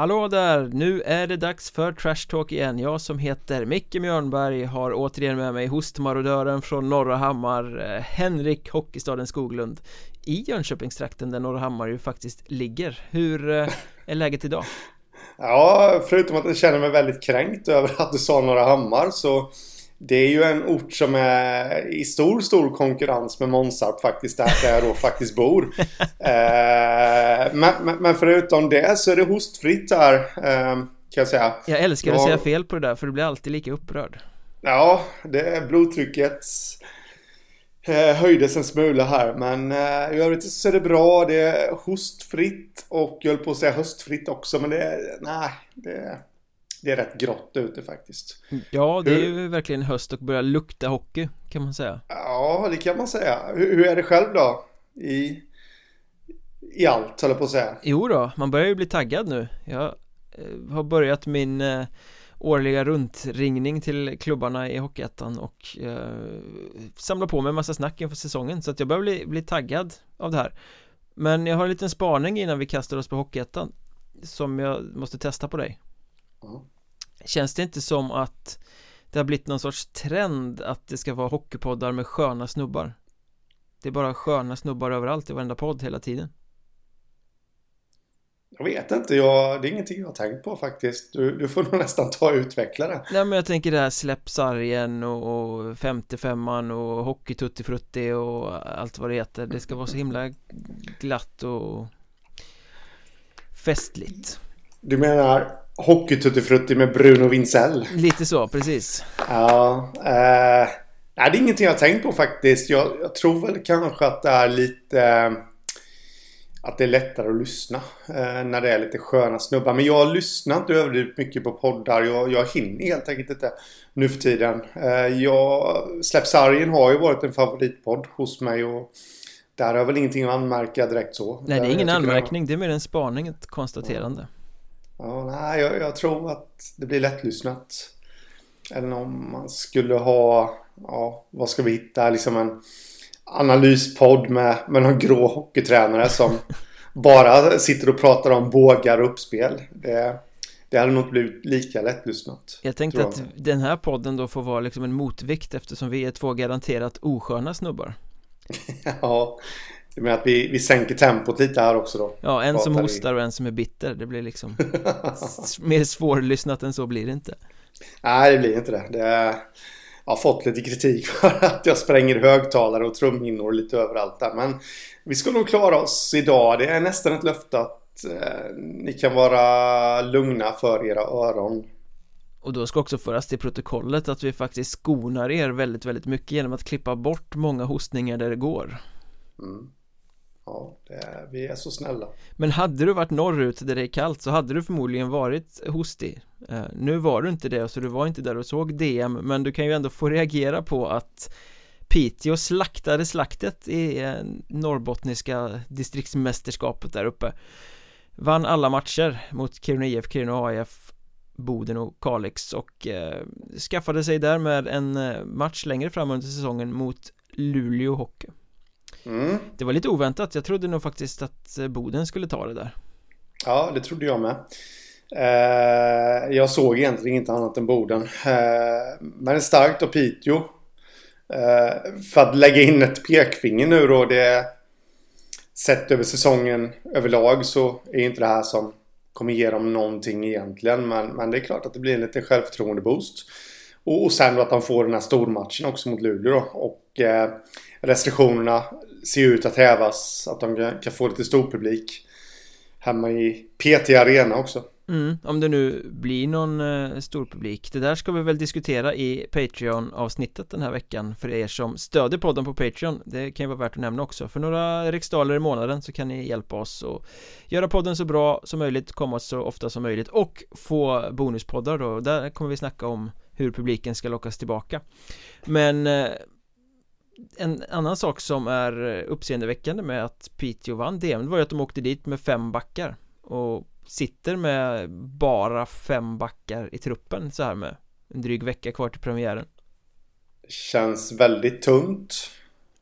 Hallå där! Nu är det dags för Trash Talk igen Jag som heter Micke Mjörnberg har återigen med mig hostmarodören från Norra Hammar eh, Henrik Hockeystaden Skoglund i Jönköpingstrakten där Norra Hammar ju faktiskt ligger Hur eh, är läget idag? Ja, förutom att jag känner mig väldigt kränkt över att du sa Norra Hammar så det är ju en ort som är i stor, stor konkurrens med Månsarp faktiskt, där jag då faktiskt bor. eh, men, men, förutom det så är det hostfritt här, eh, kan jag säga. Jag älskar att säga fel på det där, för du blir alltid lika upprörd. Ja, det är blodtrycket eh, höjdes en smula här, men eh, i övrigt så är det bra. Det är hostfritt och jag höll på att säga höstfritt också, men det är, nej, det är det är rätt grått ute faktiskt. Ja, det är ju verkligen höst och börjar lukta hockey kan man säga. Ja, det kan man säga. Hur, hur är det själv då? I, i allt, höll jag på att säga. Jo då, man börjar ju bli taggad nu. Jag eh, har börjat min eh, årliga runtringning till klubbarna i Hockeyettan och eh, samlar på mig en massa snack inför säsongen så att jag börjar bli, bli taggad av det här. Men jag har en liten spaning innan vi kastar oss på Hockeyettan som jag måste testa på dig. Känns det inte som att det har blivit någon sorts trend att det ska vara hockeypoddar med sköna snubbar? Det är bara sköna snubbar överallt i varenda podd hela tiden. Jag vet inte, jag, det är ingenting jag har tänkt på faktiskt. Du, du får nog nästan ta och utveckla det. Nej men jag tänker det här släpp sargen och, och 55an och hockey tutti frutti och allt vad det heter. Det ska vara så himla glatt och festligt. Du menar Hockeytuttifrutti med Bruno Vincell. Lite så, precis. Ja. Eh, det är ingenting jag har tänkt på faktiskt. Jag, jag, tror väl kanske att det är lite... Eh, att det är lättare att lyssna eh, när det är lite sköna snubbar. Men jag lyssnar inte överdrivet mycket på poddar. Jag, jag hinner helt enkelt inte nu för tiden. Eh, jag, Släpp sargen har ju varit en favoritpodd hos mig. Och där har jag väl ingenting att anmärka direkt så. Nej, det är ingen anmärkning. Det är mer en spaning, ett konstaterande. Ja. Ja, nej, jag, jag, tror att det blir lättlyssnat. Eller om man skulle ha, ja, vad ska vi hitta, liksom en analyspodd med, med någon grå hockeytränare som bara sitter och pratar om bågar och uppspel. Det, det hade nog blivit lika lättlyssnat. Jag tänkte att den här podden då får vara liksom en motvikt eftersom vi är två garanterat osköna snubbar. ja, du menar att vi, vi sänker tempot lite här också då? Ja, en som hostar och en som är bitter Det blir liksom Mer svårlyssnat än så blir det inte Nej, det blir inte det, det Jag har fått lite kritik för att jag spränger högtalare och trumhinnor lite överallt där Men vi ska nog klara oss idag Det är nästan ett löfte att eh, ni kan vara lugna för era öron och då ska också föras till protokollet att vi faktiskt skonar er väldigt, väldigt mycket genom att klippa bort många hostningar där det går. Mm. Ja, är, vi är så snälla. Men hade du varit norrut där det är kallt så hade du förmodligen varit hostig eh, Nu var du inte det så du var inte där och såg DM Men du kan ju ändå få reagera på att Piteå slaktade slaktet i eh, norrbottniska distriktsmästerskapet där uppe. Vann alla matcher mot Kiruna IF, Kiruna AIF Boden och Kalix och eh, skaffade sig därmed en eh, match längre fram under säsongen mot Luleå Hockey. Mm. Det var lite oväntat, jag trodde nog faktiskt att eh, Boden skulle ta det där. Ja, det trodde jag med. Eh, Jag såg egentligen inte annat än Boden. Eh, Men starkt av Piteå. Eh, För att lägga in ett pekfinger nu då det Sett över säsongen överlag så är inte det här som kommer ge dem någonting egentligen. Men, men det är klart att det blir en liten självförtroende-boost. Och, och sen då att de får den här stormatchen också mot Luleå då. Och eh, restriktionerna ser ut att hävas. Att de kan få lite stor publik hemma i PT Arena också. Mm, om det nu blir någon eh, stor publik Det där ska vi väl diskutera i Patreon-avsnittet den här veckan För er som stödjer podden på Patreon Det kan ju vara värt att nämna också För några riksdaler i månaden så kan ni hjälpa oss och Göra podden så bra som möjligt Komma så ofta som möjligt Och få bonuspoddar då Där kommer vi snacka om hur publiken ska lockas tillbaka Men eh, en annan sak som är uppseendeväckande med att Piteå vann DM var ju att de åkte dit med fem backar och sitter med bara fem backar i truppen så här med en dryg vecka kvar till premiären. Känns väldigt tunt.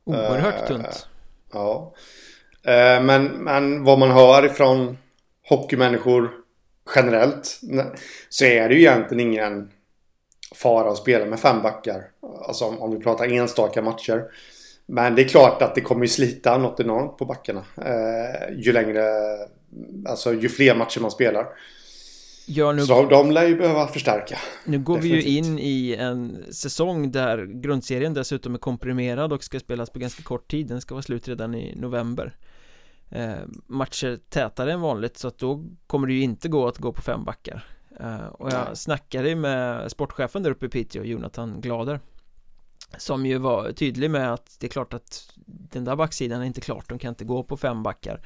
Oerhört uh, tunt. Ja. Uh, men, men vad man hör ifrån hockeymänniskor generellt så är det ju egentligen ingen fara att spela med fem backar. Alltså om, om vi pratar enstaka matcher. Men det är klart att det kommer ju slita något enormt på backarna. Eh, ju längre, alltså ju fler matcher man spelar. Ja, nu, så de lär ju behöva förstärka. Nu går Definitivt. vi ju in i en säsong där grundserien dessutom är komprimerad och ska spelas på ganska kort tid. Den ska vara slut redan i november. Eh, matcher tätare än vanligt så att då kommer det ju inte gå att gå på fem backar. Eh, och jag snackade med sportchefen där uppe i Piteå, Jonathan Glader som ju var tydlig med att det är klart att den där backsidan är inte klart, de kan inte gå på fem backar.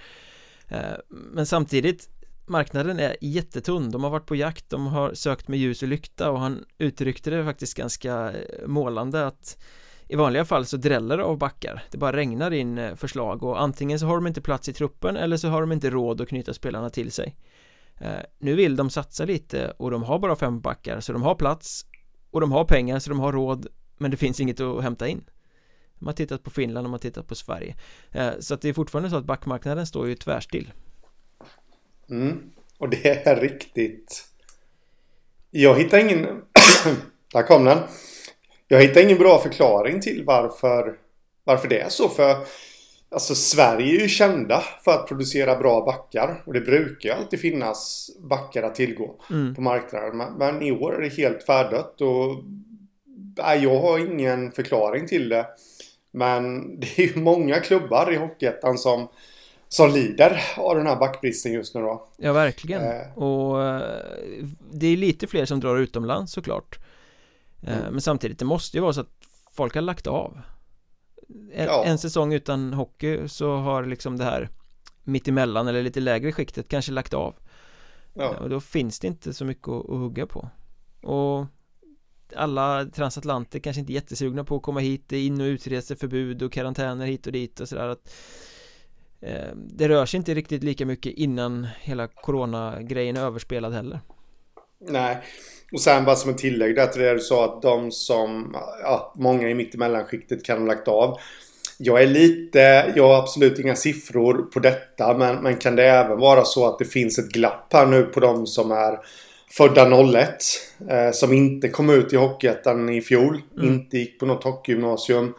Eh, Men samtidigt Marknaden är jättetunn, de har varit på jakt, de har sökt med ljus och lykta och han uttryckte det faktiskt ganska eh, målande att i vanliga fall så dräller det av backar Det bara regnar in förslag och antingen så har de inte plats i truppen eller så har de inte råd att knyta spelarna till sig Eh, nu vill de satsa lite och de har bara fem backar så de har plats och de har pengar så de har råd men det finns inget att hämta in. De har tittat på Finland och man har tittat på Sverige. Eh, så att det är fortfarande så att backmarknaden står ju tvärstill. Mm, och det är riktigt. Jag hittar ingen Där kom den. Jag hittar ingen bra förklaring till varför Varför det är så för Alltså Sverige är ju kända för att producera bra backar och det brukar ju alltid finnas backar att tillgå mm. på marknaden. Men i år är det helt färdött och Nej, jag har ingen förklaring till det. Men det är ju många klubbar i Hockeyettan som, som lider av den här backbristen just nu då. Ja, verkligen. Eh. Och eh, det är lite fler som drar utomlands såklart. Eh, mm. Men samtidigt, det måste ju vara så att folk har lagt av. En, ja. en säsong utan hockey så har liksom det här mittemellan eller lite lägre skiktet kanske lagt av. Ja. Och då finns det inte så mycket att, att hugga på. Och alla transatlanter kanske inte är jättesugna på att komma hit Det är in och utreseförbud och karantäner hit och dit och sådär att eh, Det rör sig inte riktigt lika mycket innan hela coronagrejen är överspelad heller Nej Och sen bara som en tillägg där till det du sa att de som Ja, många i mittemellanskiktet kan ha lagt av jag är lite, jag har absolut inga siffror på detta men, men kan det även vara så att det finns ett glapp här nu på de som är födda 01. Eh, som inte kom ut i Hockeyettan i fjol. Mm. Inte gick på något hockeygymnasium.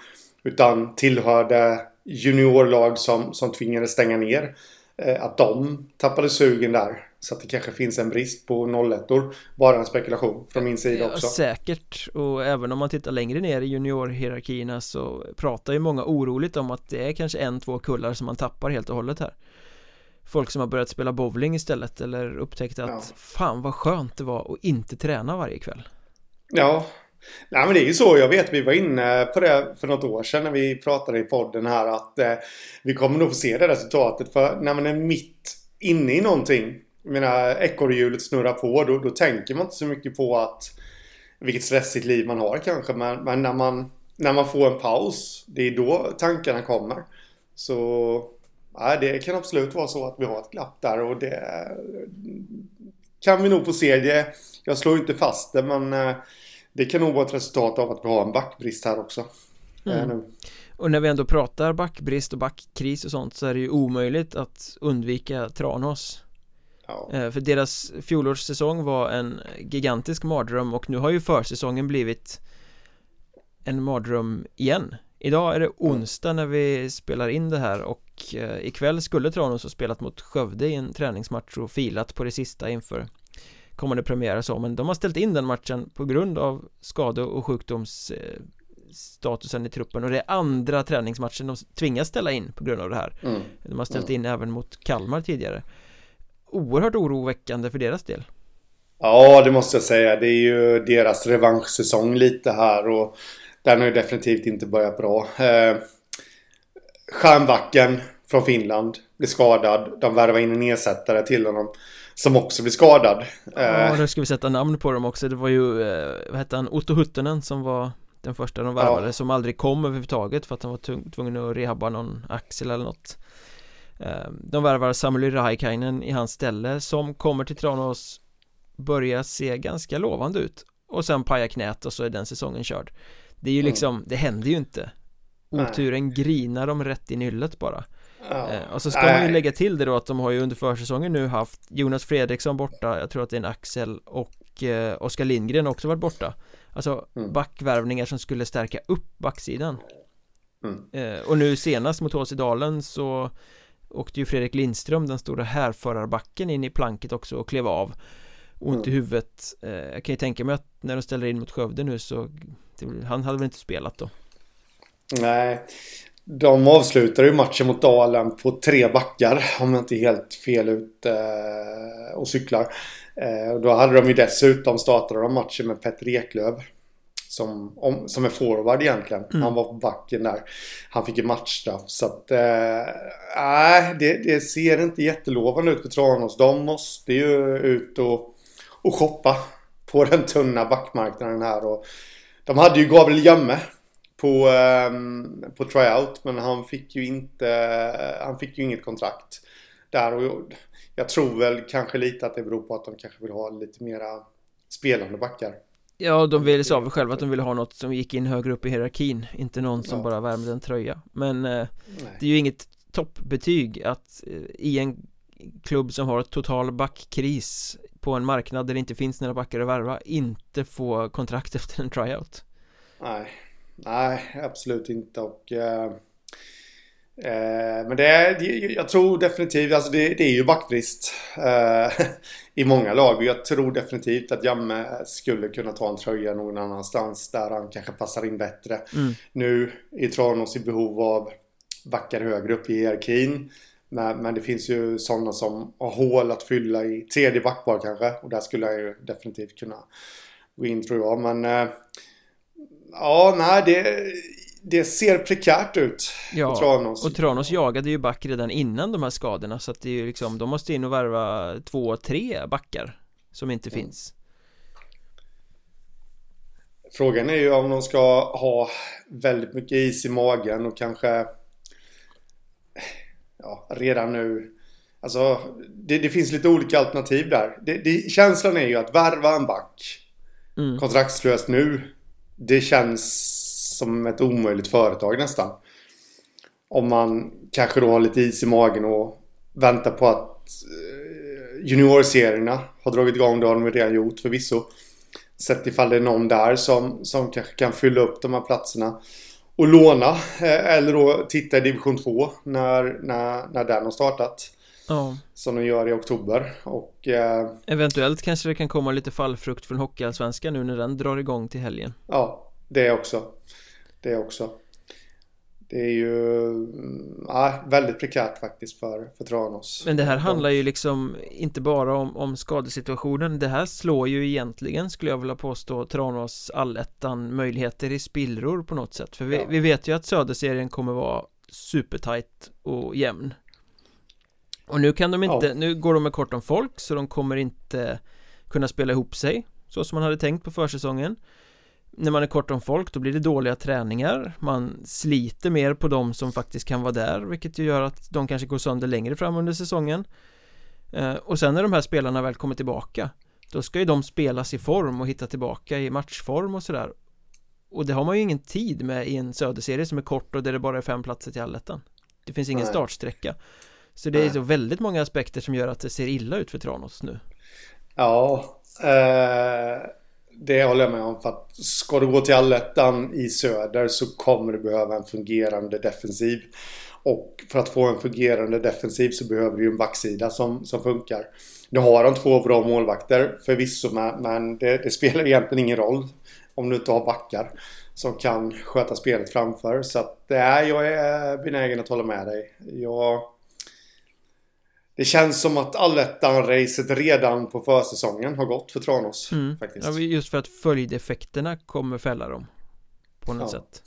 Utan tillhörde juniorlag som, som tvingades stänga ner. Eh, att de tappade sugen där. Så att det kanske finns en brist på 01 -or. Bara en spekulation från min sida också. Ja, säkert. Och även om man tittar längre ner i juniorhierarkierna så pratar ju många oroligt om att det är kanske en, två kullar som man tappar helt och hållet här folk som har börjat spela bowling istället eller upptäckt att ja. fan vad skönt det var att inte träna varje kväll. Ja, Nej men det är ju så. Jag vet vi var inne på det för något år sedan när vi pratade i podden här att eh, vi kommer nog få se det resultatet. För när man är mitt inne i någonting. Jag menar ekorrhjulet snurrar på. Då, då tänker man inte så mycket på att vilket stressigt liv man har kanske. Men, men när, man, när man får en paus. Det är då tankarna kommer. Så Ja, det kan absolut vara så att vi har ett glapp där och det eh, kan vi nog få se. Det, jag slår inte fast det men eh, det kan nog vara ett resultat av att vi har en backbrist här också. Eh, mm. Och när vi ändå pratar backbrist och backkris och sånt så är det ju omöjligt att undvika Tranås. Ja. Eh, för deras fjolårssäsong var en gigantisk mardröm och nu har ju försäsongen blivit en mardröm igen Idag är det onsdag när vi spelar in det här och eh, ikväll skulle Tranås ha spelat mot Skövde i en träningsmatch och filat på det sista inför kommande premiär och så men de har ställt in den matchen på grund av skade och sjukdomsstatusen i truppen och det är andra träningsmatchen de tvingas ställa in på grund av det här mm. De har ställt in även mot Kalmar tidigare Oerhört oroväckande för deras del Ja det måste jag säga det är ju deras revanschsäsong lite här och den har ju definitivt inte börjat bra. Eh, Stjärnbacken från Finland blir skadad. De värvar in en ersättare till honom. Som också blir skadad. Ja, eh, nu ska vi sätta namn på dem också. Det var ju, eh, vad hette han, Otto Huttunen som var den första de värvade ja. som aldrig kom överhuvudtaget för att han var tvungen att rehabba någon axel eller något. Eh, de värvar Samuel Raikainen i hans ställe som kommer till Tranås börjar se ganska lovande ut och sen pajar knät och så är den säsongen körd det är ju liksom, det händer ju inte Oturen grinar dem rätt i nyllet bara ja. eh, Och så ska Nej. man ju lägga till det då att de har ju under försäsongen nu haft Jonas Fredriksson borta, jag tror att det är en Axel och eh, Oskar Lindgren också varit borta Alltså mm. backvärvningar som skulle stärka upp backsidan mm. eh, Och nu senast mot HC Dalen så åkte ju Fredrik Lindström, den stora härförarbacken in i planket också och klev av Ont mm. i huvudet eh, Jag kan ju tänka mig att när de ställer in mot Skövde nu så Han hade väl inte spelat då Nej De avslutar ju matchen mot Dalen på tre backar Om jag inte är helt fel ute eh, och cyklar eh, Då hade de ju dessutom startat de matchen med Petter Eklöv som, om, som är forward egentligen. Mm. Han var på backen där. Han fick ju matchstraff. Så att, nej, äh, det, det, ser inte jättelovande ut för Tranås. De måste ju ut och, och shoppa på den tunna backmarknaden här. Och de hade ju Gabriel Jamme på, um, på tryout. Men han fick ju inte, han fick ju inget kontrakt där. Och jag tror väl kanske lite att det beror på att de kanske vill ha lite mera spelande backar. Ja, de ville sa väl själva att de ville ha något som gick in högre upp i hierarkin Inte någon som ja. bara värmde en tröja Men eh, det är ju inget toppbetyg att eh, i en klubb som har total backkris på en marknad där det inte finns några backar att värva inte få kontrakt efter en tryout Nej, nej absolut inte och eh, Eh, men det är, jag tror definitivt, alltså det, det är ju backbrist eh, i många lag. Och jag tror definitivt att Jamme skulle kunna ta en tröja någon annanstans där han kanske passar in bättre. Mm. Nu är Tranås i behov av backar högre upp i hierarkin. Men, men det finns ju sådana som har hål att fylla i tredje backpar kanske. Och där skulle jag ju definitivt kunna gå in tror jag. Men eh, ja, nej det det ser prekärt ut Ja, Tranås. och Tranås jagade ju back redan innan de här skadorna Så att det är ju liksom, de måste in och värva två, tre backar Som inte mm. finns Frågan är ju om de ska ha väldigt mycket is i magen och kanske Ja, redan nu Alltså, det, det finns lite olika alternativ där det, det, Känslan är ju att värva en back mm. Kontraktslöst nu det känns som ett omöjligt företag nästan. Om man kanske då har lite is i magen och väntar på att eh, juniorserierna har dragit igång. Det har de redan gjort förvisso. Sett ifall det är någon där som, som kanske kan fylla upp de här platserna. Och låna. Eh, eller då titta i division 2 när, när, när den har startat. Ja. Som de gör i oktober och eh, Eventuellt kanske det kan komma lite fallfrukt från Hockeyallsvenskan nu när den drar igång till helgen Ja, det också det också. Det är ju ja, väldigt prekärt faktiskt för, för Tranås. Men det här handlar ju liksom inte bara om, om skadesituationen Det här slår ju egentligen skulle jag vilja påstå Tranås allettan möjligheter i spillror på något sätt För vi, ja. vi vet ju att söderserien kommer vara supertight och jämn Och nu kan de inte, ja. nu går de med kort om folk så de kommer inte kunna spela ihop sig Så som man hade tänkt på försäsongen. När man är kort om folk då blir det dåliga träningar. Man sliter mer på de som faktiskt kan vara där Vilket gör att de kanske går sönder längre fram under säsongen. Eh, Och sen när de här spelarna väl kommer tillbaka Då ska ju de spelas i form och hitta tillbaka i matchform och sådär. Och det har man ju ingen tid med i en söderserie som är kort och där det bara är fem platser till allettan Det finns ingen Nej. startsträcka Så det är så väldigt många aspekter som gör att det ser illa ut för Tranås nu Ja eh det håller jag med om. För att ska du gå till allettan i söder så kommer du behöva en fungerande defensiv. Och för att få en fungerande defensiv så behöver du en backsida som, som funkar. Nu har de två bra målvakter förvisso men det, det spelar egentligen ingen roll om du inte har backar som kan sköta spelet framför. Så att, nej, jag är benägen att hålla med dig. Jag det känns som att allettan-racet redan på försäsongen har gått för Tranås. Mm. Faktiskt. Ja, just för att följdeffekterna kommer fälla dem. På något ja. sätt.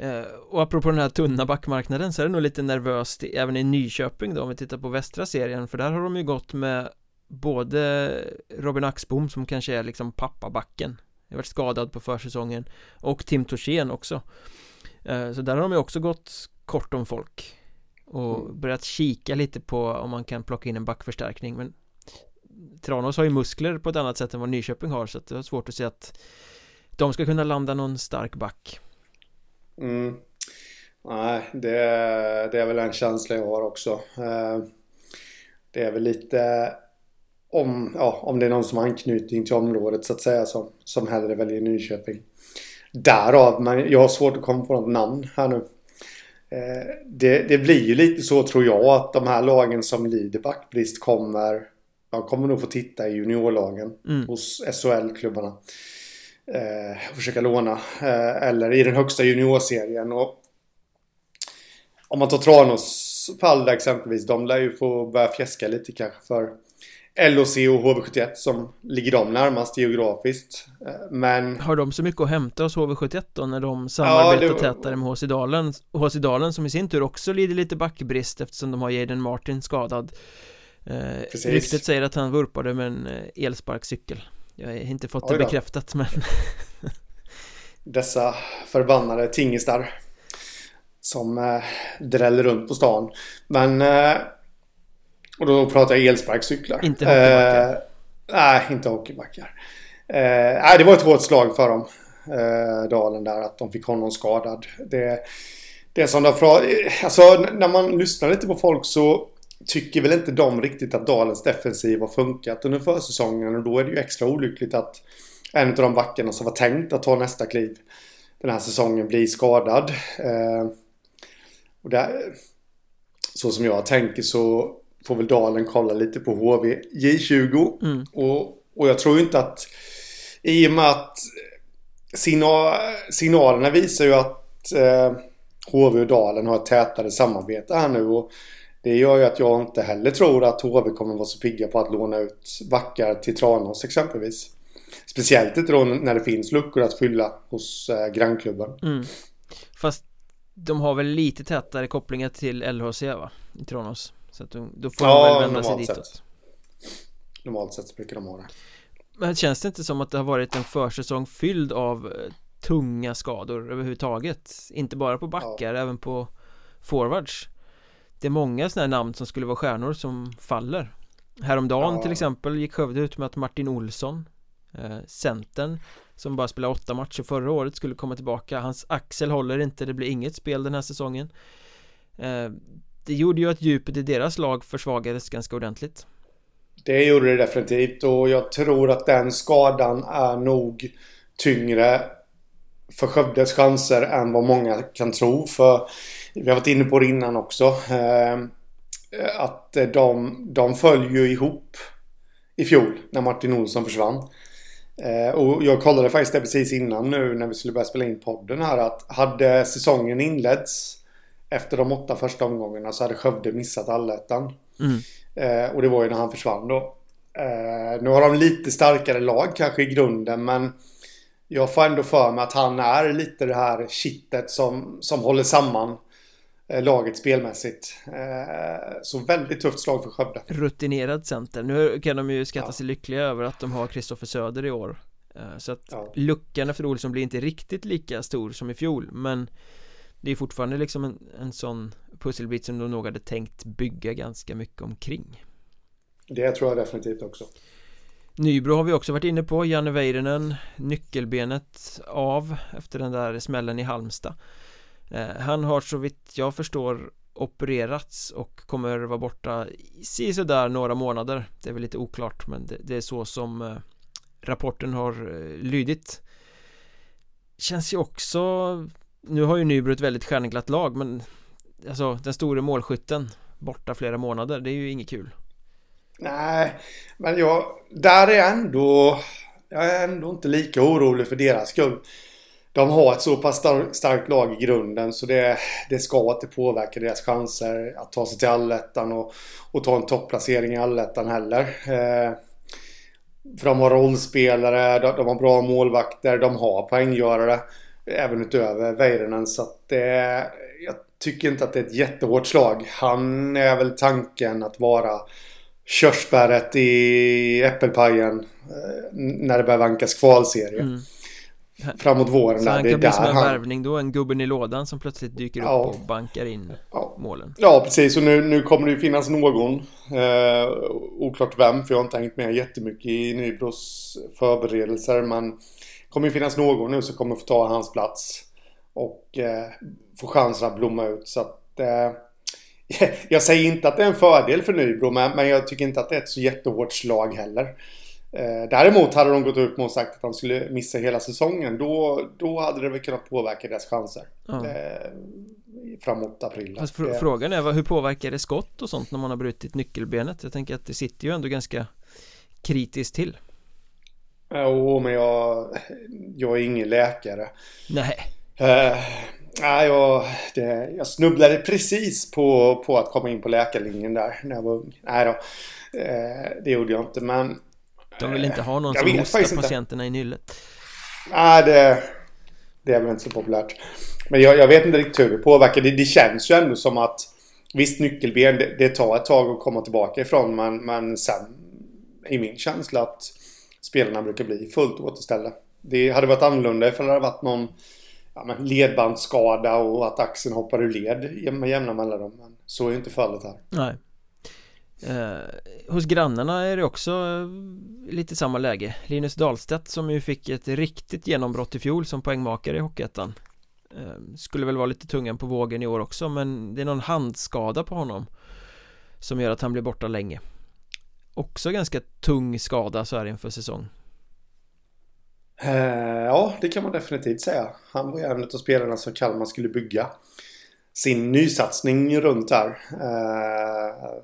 Eh, och apropå den här tunna backmarknaden så är det nog lite nervöst även i Nyköping då om vi tittar på västra serien för där har de ju gått med både Robin Axbom som kanske är liksom pappabacken har varit skadad på försäsongen och Tim Torsén också eh, så där har de ju också gått kort om folk och mm. börjat kika lite på om man kan plocka in en backförstärkning men Tranås har ju muskler på ett annat sätt än vad Nyköping har så det är svårt att se att de ska kunna landa någon stark back mm. Nej, det, det är väl en känsla jag har också. Eh, det är väl lite om, ja, om det är någon som har anknytning till området så att säga som, som hellre väljer Nyköping. Därav, men jag har svårt att komma på något namn här nu. Eh, det, det blir ju lite så tror jag att de här lagen som lider backbrist kommer jag kommer nog få titta i juniorlagen mm. hos SHL-klubbarna. Eh, försöka låna. Eh, eller i den högsta juniorserien. Och om man tar Tranås fall exempelvis. De lär ju få börja fjäska lite kanske för LOC och HV71 som ligger dem närmast geografiskt. Eh, men... Har de så mycket att hämta hos HV71 då när de samarbetar ja, var... tätare med HC Dalen? HC Dalen som i sin tur också lider lite backbrist eftersom de har Jaden Martin skadad. Eh, ryktet säger att han vurpade med en eh, elsparkcykel Jag har inte fått det bekräftat men Dessa förbannade tingestar Som eh, dräller runt på stan Men eh, Och då pratar jag elsparkcyklar. Inte hockeybackar. Eh, Nej, inte hockeybackar. Eh, Nej, det var ett hårt slag för dem eh, Dalen där att de fick honom skadad. Det det som de pratar, alltså när man lyssnar lite på folk så tycker väl inte de riktigt att Dalens defensiv har funkat under försäsongen. Och då är det ju extra olyckligt att en av de backarna som var tänkt att ta nästa kliv den här säsongen blir skadad. Eh, och där, så som jag tänker så får väl Dalen kolla lite på HV J20 mm. och, och jag tror inte att i och med att signal, signalerna visar ju att eh, HV och Dalen har ett tätare samarbete här nu och det gör ju att jag inte heller tror att HV kommer vara så pigga på att låna ut backar till Tranås exempelvis. Speciellt inte då när det finns luckor att fylla hos eh, grannklubben. Mm. Fast de har väl lite tätare kopplingar till LHC va? I Tranås. Så att de, då får ja, de väl vända sig ditåt. Sett. Normalt sett så brukar de ha det. Men känns det inte som att det har varit en försäsong fylld av eh, tunga skador överhuvudtaget? Inte bara på backar, ja. även på forwards det är många sådana här namn som skulle vara stjärnor som faller Häromdagen ja. till exempel gick Skövde ut med att Martin Olsson eh, Centern Som bara spelade åtta matcher förra året skulle komma tillbaka Hans axel håller inte, det blir inget spel den här säsongen eh, det gjorde ju att djupet i deras lag försvagades ganska ordentligt Det gjorde det definitivt och jag tror att den skadan är nog tyngre för Skövdes chanser än vad många kan tro för vi har varit inne på det innan också. Eh, att de, de föll ju ihop i fjol när Martin Olsson försvann. Eh, och jag kollade faktiskt det precis innan nu när vi skulle börja spela in podden här att hade säsongen inletts efter de åtta första omgångarna så hade Skövde missat allettan. Mm. Eh, och det var ju när han försvann då. nu har de lite starkare lag kanske i grunden men jag får ändå för mig att han är lite det här kittet som, som håller samman Eh, laget spelmässigt. Eh, så väldigt tufft slag för Skövde. Rutinerad center. Nu kan de ju skatta ja. sig lyckliga över att de har Kristoffer Söder i år. Eh, så att ja. luckan efter Olsson blir inte riktigt lika stor som i fjol men Det är fortfarande liksom en, en sån pusselbit som de nog hade tänkt bygga ganska mycket omkring. Det tror jag definitivt också. Nybro har vi också varit inne på, Janne Väyrynen Nyckelbenet av efter den där smällen i Halmstad. Eh, han har så vitt jag förstår opererats och kommer vara borta i sådär några månader. Det är väl lite oklart men det, det är så som eh, rapporten har eh, lydit Känns ju också nu har ju Nybro ett väldigt stjärnglatt lag men Alltså den store målskytten Borta flera månader, det är ju inget kul. Nej, men jag Där är jag ändå Jag är ändå inte lika orolig för deras skull. De har ett så pass starkt lag i grunden så det, det ska inte påverka deras chanser att ta sig till allettan och, och ta en topplacering i allettan heller. Eh, för de har rollspelare, de, de, har bra målvakter, de har poänggörare även utöver Väyrynen så att det, jag tycker inte att det är ett jättehårt slag. Han är väl tanken att vara körsbäret i äppelpajen eh, när det börjar vankas kvalserie. Mm framåt våren Så där. han kan bli som en han... värvning då, en gubben i lådan som plötsligt dyker ja. upp och bankar in ja. målen. Ja, precis. Och nu, nu kommer det ju finnas någon, eh, oklart vem, för jag har inte hängt med jättemycket i Nybros förberedelser, men det kommer ju finnas någon nu som kommer få ta hans plats. och eh, få chansen att blomma ut. Så att, eh, jag säger inte att det är en fördel för Nybro men, men jag tycker inte att det är ett så jättehårt slag heller. Eh, däremot hade de gått ut med och sagt att han skulle missa hela säsongen. Då, då hade det väl kunnat påverka deras chanser. Ja. Eh, framåt april. Fast fr frågan är hur påverkar det skott och sånt när man har brutit nyckelbenet? Jag tänker att det sitter ju ändå ganska kritiskt till. Jo, men jag, jag är ingen läkare. Nej. Uh, nej, jag, det, jag snubblade precis på, på att komma in på läkarlinjen där när jag var ung. Nej då, uh, det gjorde jag inte, men... De vill inte ha någon som hostar patienterna inte. i nyllet. Nej, det, det är väl inte så populärt. Men jag, jag vet inte riktigt hur det påverkar. Det, det känns ju ändå som att Visst, nyckelben, det, det tar ett tag att komma tillbaka ifrån men, men sen i min känsla att spelarna brukar bli fullt återställda. Det hade varit annorlunda ifall det hade varit någon ja, men ledbandsskada och att axeln hoppar ur led med jämna mellanrum. Men så är inte fallet här. Nej. Eh, hos grannarna är det också eh, lite samma läge Linus Dahlstedt som ju fick ett riktigt genombrott i fjol som poängmakare i Hockeyettan eh, Skulle väl vara lite tungan på vågen i år också men det är någon handskada på honom Som gör att han blir borta länge Också ganska tung skada så här inför säsong eh, Ja, det kan man definitivt säga Han var ju en av spelarna som Kalmar skulle bygga sin nysatsning runt här eh,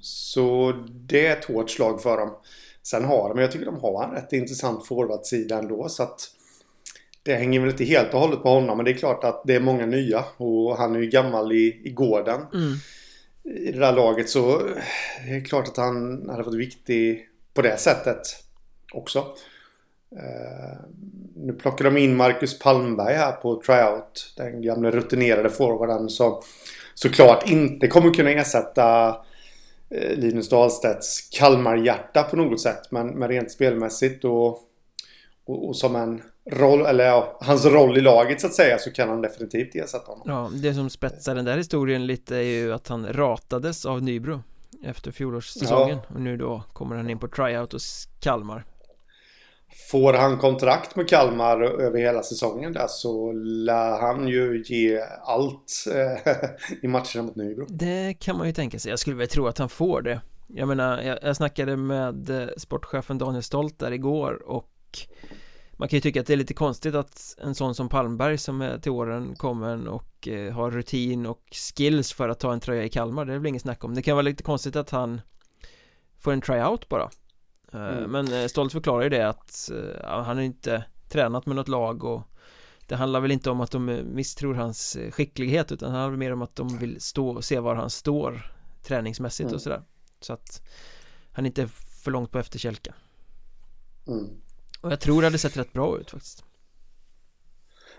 så det är ett hårt slag för dem. Sen har de, jag tycker de har en rätt intressant forwardsida ändå så att det hänger väl inte helt och hållet på honom men det är klart att det är många nya och han är ju gammal i, i gården. Mm. I det där laget så det är klart att han hade varit viktig på det sättet också. Uh, nu plockar de in Marcus Palmberg här på tryout. Den gamla rutinerade forwarden som såklart inte kommer kunna ersätta eh, Linus Dahlstedts Kalmar-hjärta på något sätt. Men, men rent spelmässigt och, och, och, som en roll, eller ja, hans roll i laget så att säga så kan han definitivt ersätta honom. Ja, det som spetsar den där historien lite är ju att han ratades av Nybro efter fjolårssäsongen ja. och nu då kommer han in på tryout hos Kalmar. Får han kontrakt med Kalmar över hela säsongen där så lär han ju ge allt eh, i matcherna mot Nybro. Det kan man ju tänka sig. Jag skulle väl tro att han får det. Jag menar, jag, jag snackade med eh, sportchefen Daniel Stolt där igår och man kan ju tycka att det är lite konstigt att en sån som Palmberg som är till åren kommer och eh, har rutin och skills för att ta en tröja i Kalmar. Det är väl inget snack om. Det kan vara lite konstigt att han får en tryout bara. Eh, mm. Men eh, Stolt förklarar ju det att eh, han har inte tränat med något lag och det handlar väl inte om att de misstror hans skicklighet utan det handlar mer om att de vill stå och se var han står träningsmässigt mm. och sådär så att han inte är för långt på efterkälken mm. Och jag tror det hade sett rätt bra ut faktiskt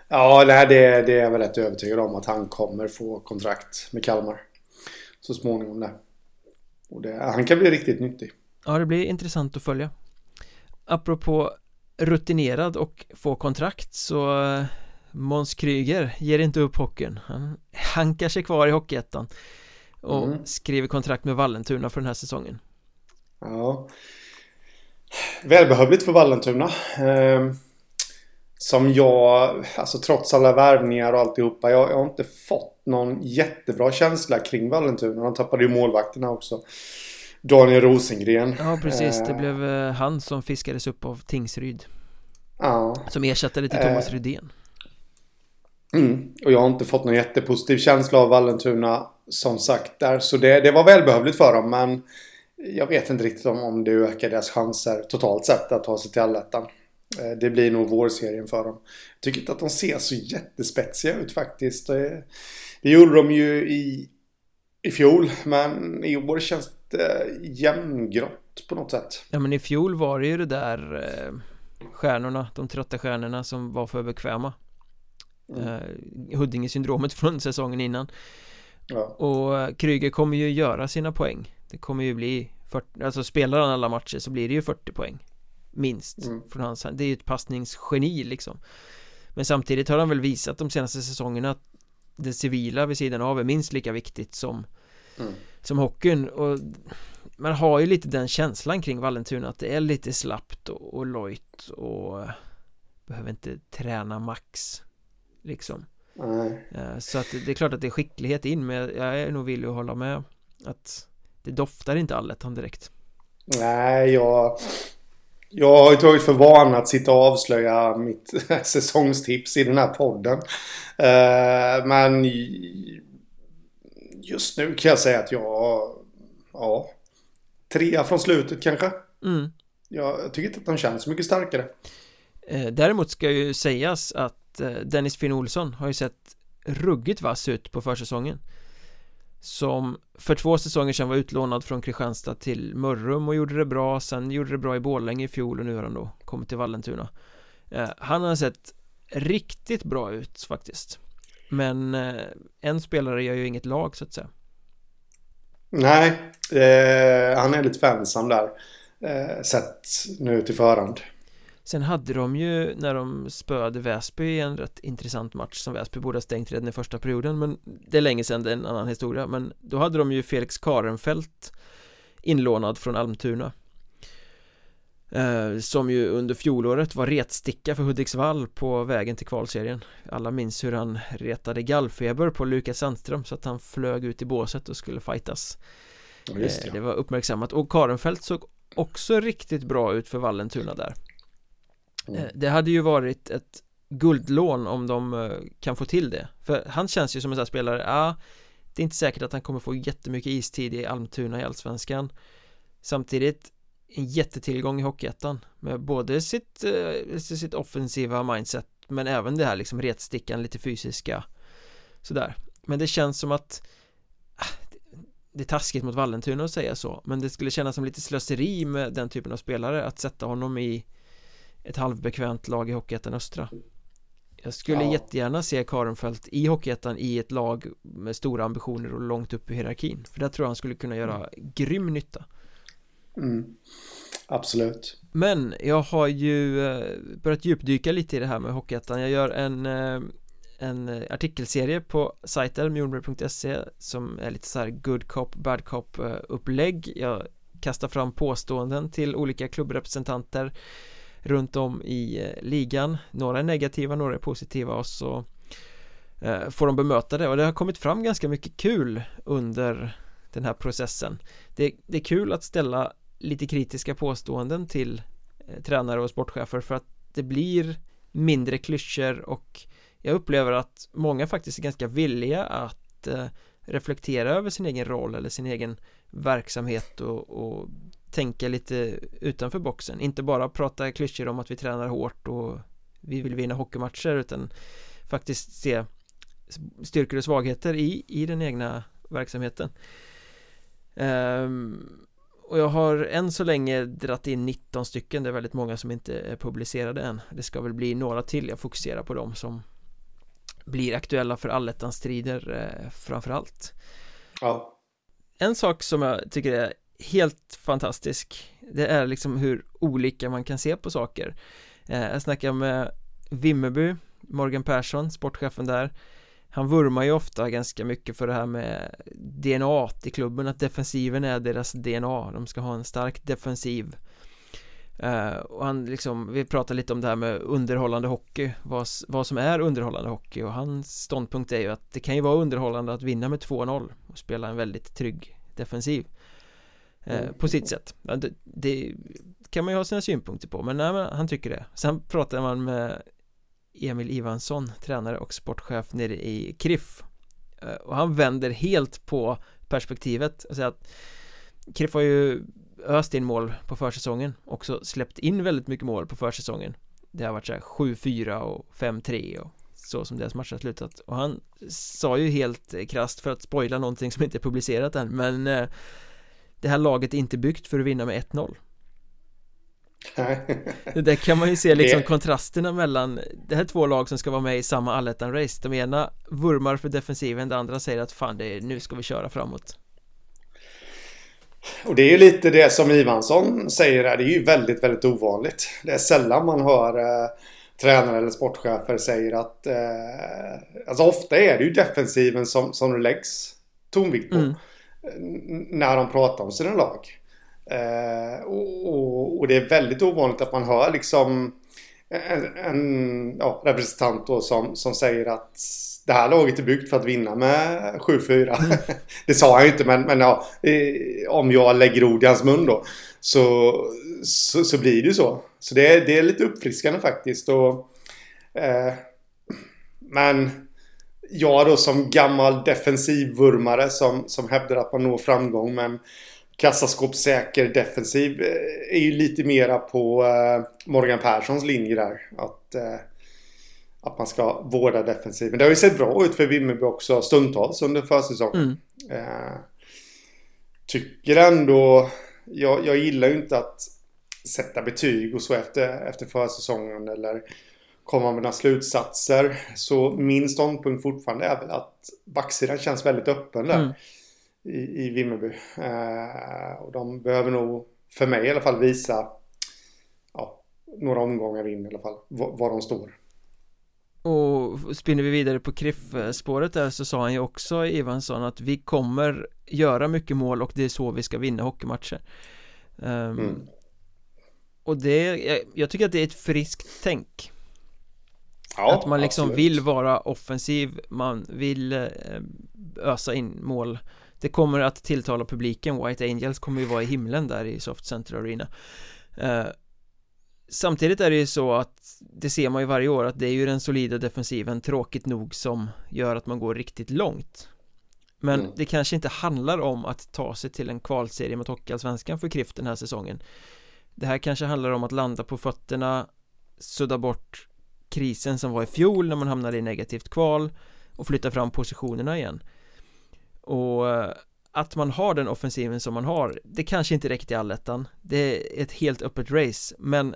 Ja, det, det, det är jag väl rätt övertygad om att han kommer få kontrakt med Kalmar så småningom där. Och det, han kan bli riktigt nyttig. Ja, det blir intressant att följa Apropå rutinerad och få kontrakt så eh, Måns Kryger ger inte upp hockeyn Han hankar sig kvar i Hockeyettan Och mm. skriver kontrakt med Vallentuna för den här säsongen Ja Välbehövligt för Vallentuna. Eh, Som jag, alltså trots alla värvningar och alltihopa jag, jag har inte fått någon jättebra känsla kring Vallentuna. De tappade ju målvakterna också. Daniel Rosengren. Ja precis, det eh. blev eh, han som fiskades upp av Tingsryd. Ja. Som ersatte till Thomas eh. Rydén. Mm. Och jag har inte fått någon jättepositiv känsla av Vallentuna Som sagt där. Så det, det var välbehövligt för dem men Jag vet inte riktigt om, om det ökar deras chanser totalt sett att ta sig till allettan det blir nog vårserien för dem. Jag tycker inte att de ser så jättespetsiga ut faktiskt. Det, det gjorde de ju i, i fjol. Men i år känns lite jämngrått på något sätt. Ja men i fjol var det ju det där eh, stjärnorna, de trötta stjärnorna som var för bekväma. Mm. Eh, Huddinge-syndromet från säsongen innan. Ja. Och eh, Kryger kommer ju göra sina poäng. Det kommer ju bli 40, alltså spelar han alla matcher så blir det ju 40 poäng. Minst mm. från hans Det är ju ett passningsgeni liksom. Men samtidigt har han väl visat de senaste säsongerna att det civila vid sidan av är minst lika viktigt som mm som hockeyn och man har ju lite den känslan kring Vallentuna att det är lite slappt och, och lojt och behöver inte träna max liksom. Eh, Så att det är klart att det är skicklighet in men jag är nog villig att hålla med att det doftar inte allettan direkt. Nej, jag... Jag har ju tagit för vana att sitta och avslöja mitt säsongstips i den här podden. Eh, Men just nu kan jag säga att jag... Ja. Trea från slutet kanske. Mm. Jag tycker inte att de känns så mycket starkare. Eh, Däremot ska ju sägas att eh, Dennis Finn Olsson har ju sett ruggigt vass ut på försäsongen som för två säsonger sedan var utlånad från Kristianstad till Mörrum och gjorde det bra Sen gjorde det bra i Borlänge i fjol och nu har han då kommit till Vallentuna Eh, Han har sett riktigt bra ut faktiskt Men eh, en spelare gör ju inget lag så att säga Nej, eh, han är lite för ensam där. Eh, sett nu till förhand. Sen hade de ju när de spöade Väsby i en rätt intressant match som Väsby borde ha stängt redan i första perioden men det är länge sedan, det är en annan historia. Men då hade de ju Felix Karenfält inlånad från Almtuna. Eh, som ju under fjolåret var retsticka för Hudiksvall på vägen till kvalserien. Alla minns hur han retade gallfeber på Lukas Sandström så att han flög ut i båset och skulle fightas. Ja, Just Eh, det. Det var uppmärksammat. Och Karenfält såg också riktigt bra ut för Vallentuna där Mm. Eh, det hade ju varit ett guldlån om de eh, kan få till det. För han känns ju som en sån här spelare, ja Det är inte säkert att han kommer få jättemycket istid i Almtuna i Allsvenskan. Samtidigt en jättetillgång i Hockeyettan med både sitt, eh, sitt offensiva mindset men även det här liksom retstickan, lite fysiska sådär. Men det känns som att ah, det är taskigt mot Vallentuna att säga så men det skulle kännas som lite slöseri med den typen av spelare att sätta honom i ett halvbekvämt lag i Hockeyettan Östra. Jag skulle Ja. jättegärna se Karenfält i Hockeyettan i ett lag med stora ambitioner och långt upp i hierarkin. För där tror jag han skulle kunna göra grym nytta. Mm. Absolut. Men jag har ju eh, börjat djupdyka lite i det här med Hockeyettan. Jag gör en, eh, en artikelserie på sajten mjolnberg.se som är lite så här good cop, bad cop eh, upplägg. Jag kastar fram påståenden till olika klubbrepresentanter runt om i eh, ligan. Några är negativa, några är positiva och så eh, får de bemöta det. Och det har kommit fram ganska mycket kul under den här processen. Det, det är kul att ställa lite kritiska påståenden till eh, tränare och sportchefer för att det blir mindre klyschor och jag upplever att många faktiskt är ganska villiga att reflektera över sin egen roll eller sin egen verksamhet och, och tänka lite utanför boxen. Inte bara prata klyschor om att vi tränar hårt och vi vill vinna hockeymatcher utan faktiskt se styrkor och svagheter i, i den egna verksamheten. Ehm, och jag har än så länge dratt in 19 stycken, det är väldigt många som inte är publicerade än. Det ska väl bli några till, jag fokuserar på dem som blir aktuella för allettans strider eh, framförallt. Ja. En sak som jag tycker är helt fantastisk. Det är liksom hur olika man kan se på saker. Eh, Jag snackar med Vimmerby Morgan Persson, sportchefen där. Han vurmar ju ofta ganska mycket för det här med DNA i klubben Att defensiven är deras DNA De ska ha en stark defensiv. Eh, och han liksom, vi pratar lite om det här med underhållande hockey vad, vad som är underhållande hockey. Och hans ståndpunkt är ju att det kan ju vara underhållande att vinna med 2-0 och spela en väldigt trygg defensiv eh, på sitt sätt. Det, det kan man ju ha sina synpunkter på men, nej, han tycker det. Sen pratar man med Emil Ivansson tränare och sportchef nere i KRIF Eh, och han vänder helt på perspektivet och säger att KRIF har ju öst in mål på försäsongen också släppt in väldigt mycket mål på försäsongen. Det har varit så här 7-4 och 5-3 och så som deras matcher har slutat. Och han sa ju helt krasst för att spoila någonting som inte är publicerat än men eh, det här laget är inte byggt för att vinna med 1-0 det där kan man ju se liksom kontrasterna mellan Det här är två lag som ska vara med i samma allettan-race De ena vurmar för defensiven, det andra säger att fan det är, nu ska vi köra framåt Och det är ju lite det som Ivansson säger här. Det är ju väldigt, väldigt ovanligt. Det är sällan man hör eh, tränare eller sportchefer säger att... Eh, alltså ofta är det ju defensiven som, som det läggs tonvikt på. Mm. När de pratar om sina lag. Eh, och, och, och det är väldigt ovanligt att man hör liksom en, en ja, representant då som, som säger att det här laget är byggt för att vinna med 7-4. Mm. det sa han ju inte men, men ja, om jag lägger ord i hans mun då så, så, så blir det ju så. Så det, det är lite uppfriskande faktiskt. Och, eh, men jag då som gammal defensivvurmare som, som hävdar att man når framgång men kassaskåpssäker defensiv eh, är ju lite mera på eh, Morgan Perssons linje där. Att, eh, att man ska vårda defensiven. Det har ju sett bra ut för Vimmerby också stundtals under försäsongen. Mm. Tycker ändå... Jag, jag gillar ju inte att sätta betyg och så efter, efter försäsongen eller komma med några slutsatser. Så min ståndpunkt fortfarande är väl att backsidan känns väldigt öppen där. Mm. I, i Vimmerby. Eh, och de behöver nog, för mig i alla fall, visa ja, några omgångar in i alla fall, var de står. Och spinner vi vidare på Kriff-spåret där så sa han ju också Evansson att vi kommer göra mycket mål och det är så vi ska vinna hockeymatcher. Um, mm. Och det, jag, jag, tycker att det är ett friskt tänk Ja, att man liksom absolut. vill vara offensiv, man vill eh, ösa in mål. Det kommer att tilltala publiken, White Angels kommer ju vara i himlen där i Soft Center Arena. Eh, Samtidigt är det ju så att det ser man ju varje år att det är ju den solida defensiven tråkigt nog som gör att man går riktigt långt. Men mm. det kanske inte handlar om att ta sig till en kvalserie mot Hockeyallsvenskan för Krift den här säsongen. Det här kanske handlar om att landa på fötterna Sudda bort krisen som var i fjol när man hamnade i negativt kval och flytta fram positionerna igen. Och eh, att man har den offensiven som man har det kanske inte räcker till allettan. Det är ett helt öppet race men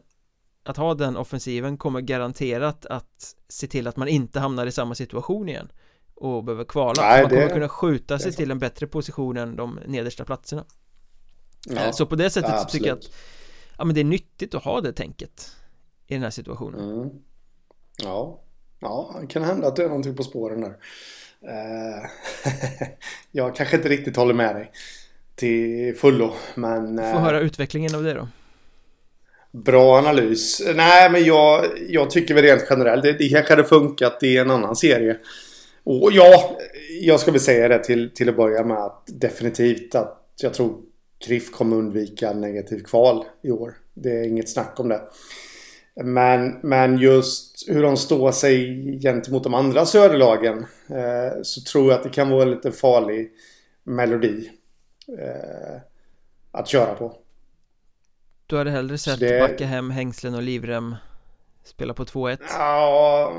att ha den offensiven kommer garanterat att se till att man inte hamnar i samma situation igen och behöver kvala. Nej, man kommer det... kunna skjuta sig till en bättre position än de nedersta platserna. Ja, så på det sättet ja, så tycker jag att ja men det är nyttigt att ha det tänket i den här situationen. Mm. Ja, ja det kan hända att det är någonting på spåren där. Uh, jag kanske inte riktigt håller med dig till fullo, men... Få uh, höra utvecklingen av det då. Bra analys. Nej, men jag, jag tycker väl rent generellt, det, det kanske hade funkat i en annan serie. Och ja, jag ska väl säga det till, till att börja med att definitivt att jag tror Kriff kommer undvika negativ kval i år. Det är inget snack om det. Men, men just hur de står sig gentemot de andra söderlagen eh, så tror jag att det kan vara en lite farlig melodi eh, att köra på. Du hade hellre sett det... backa hem hängslen och livrem spela på 2-1? Ja...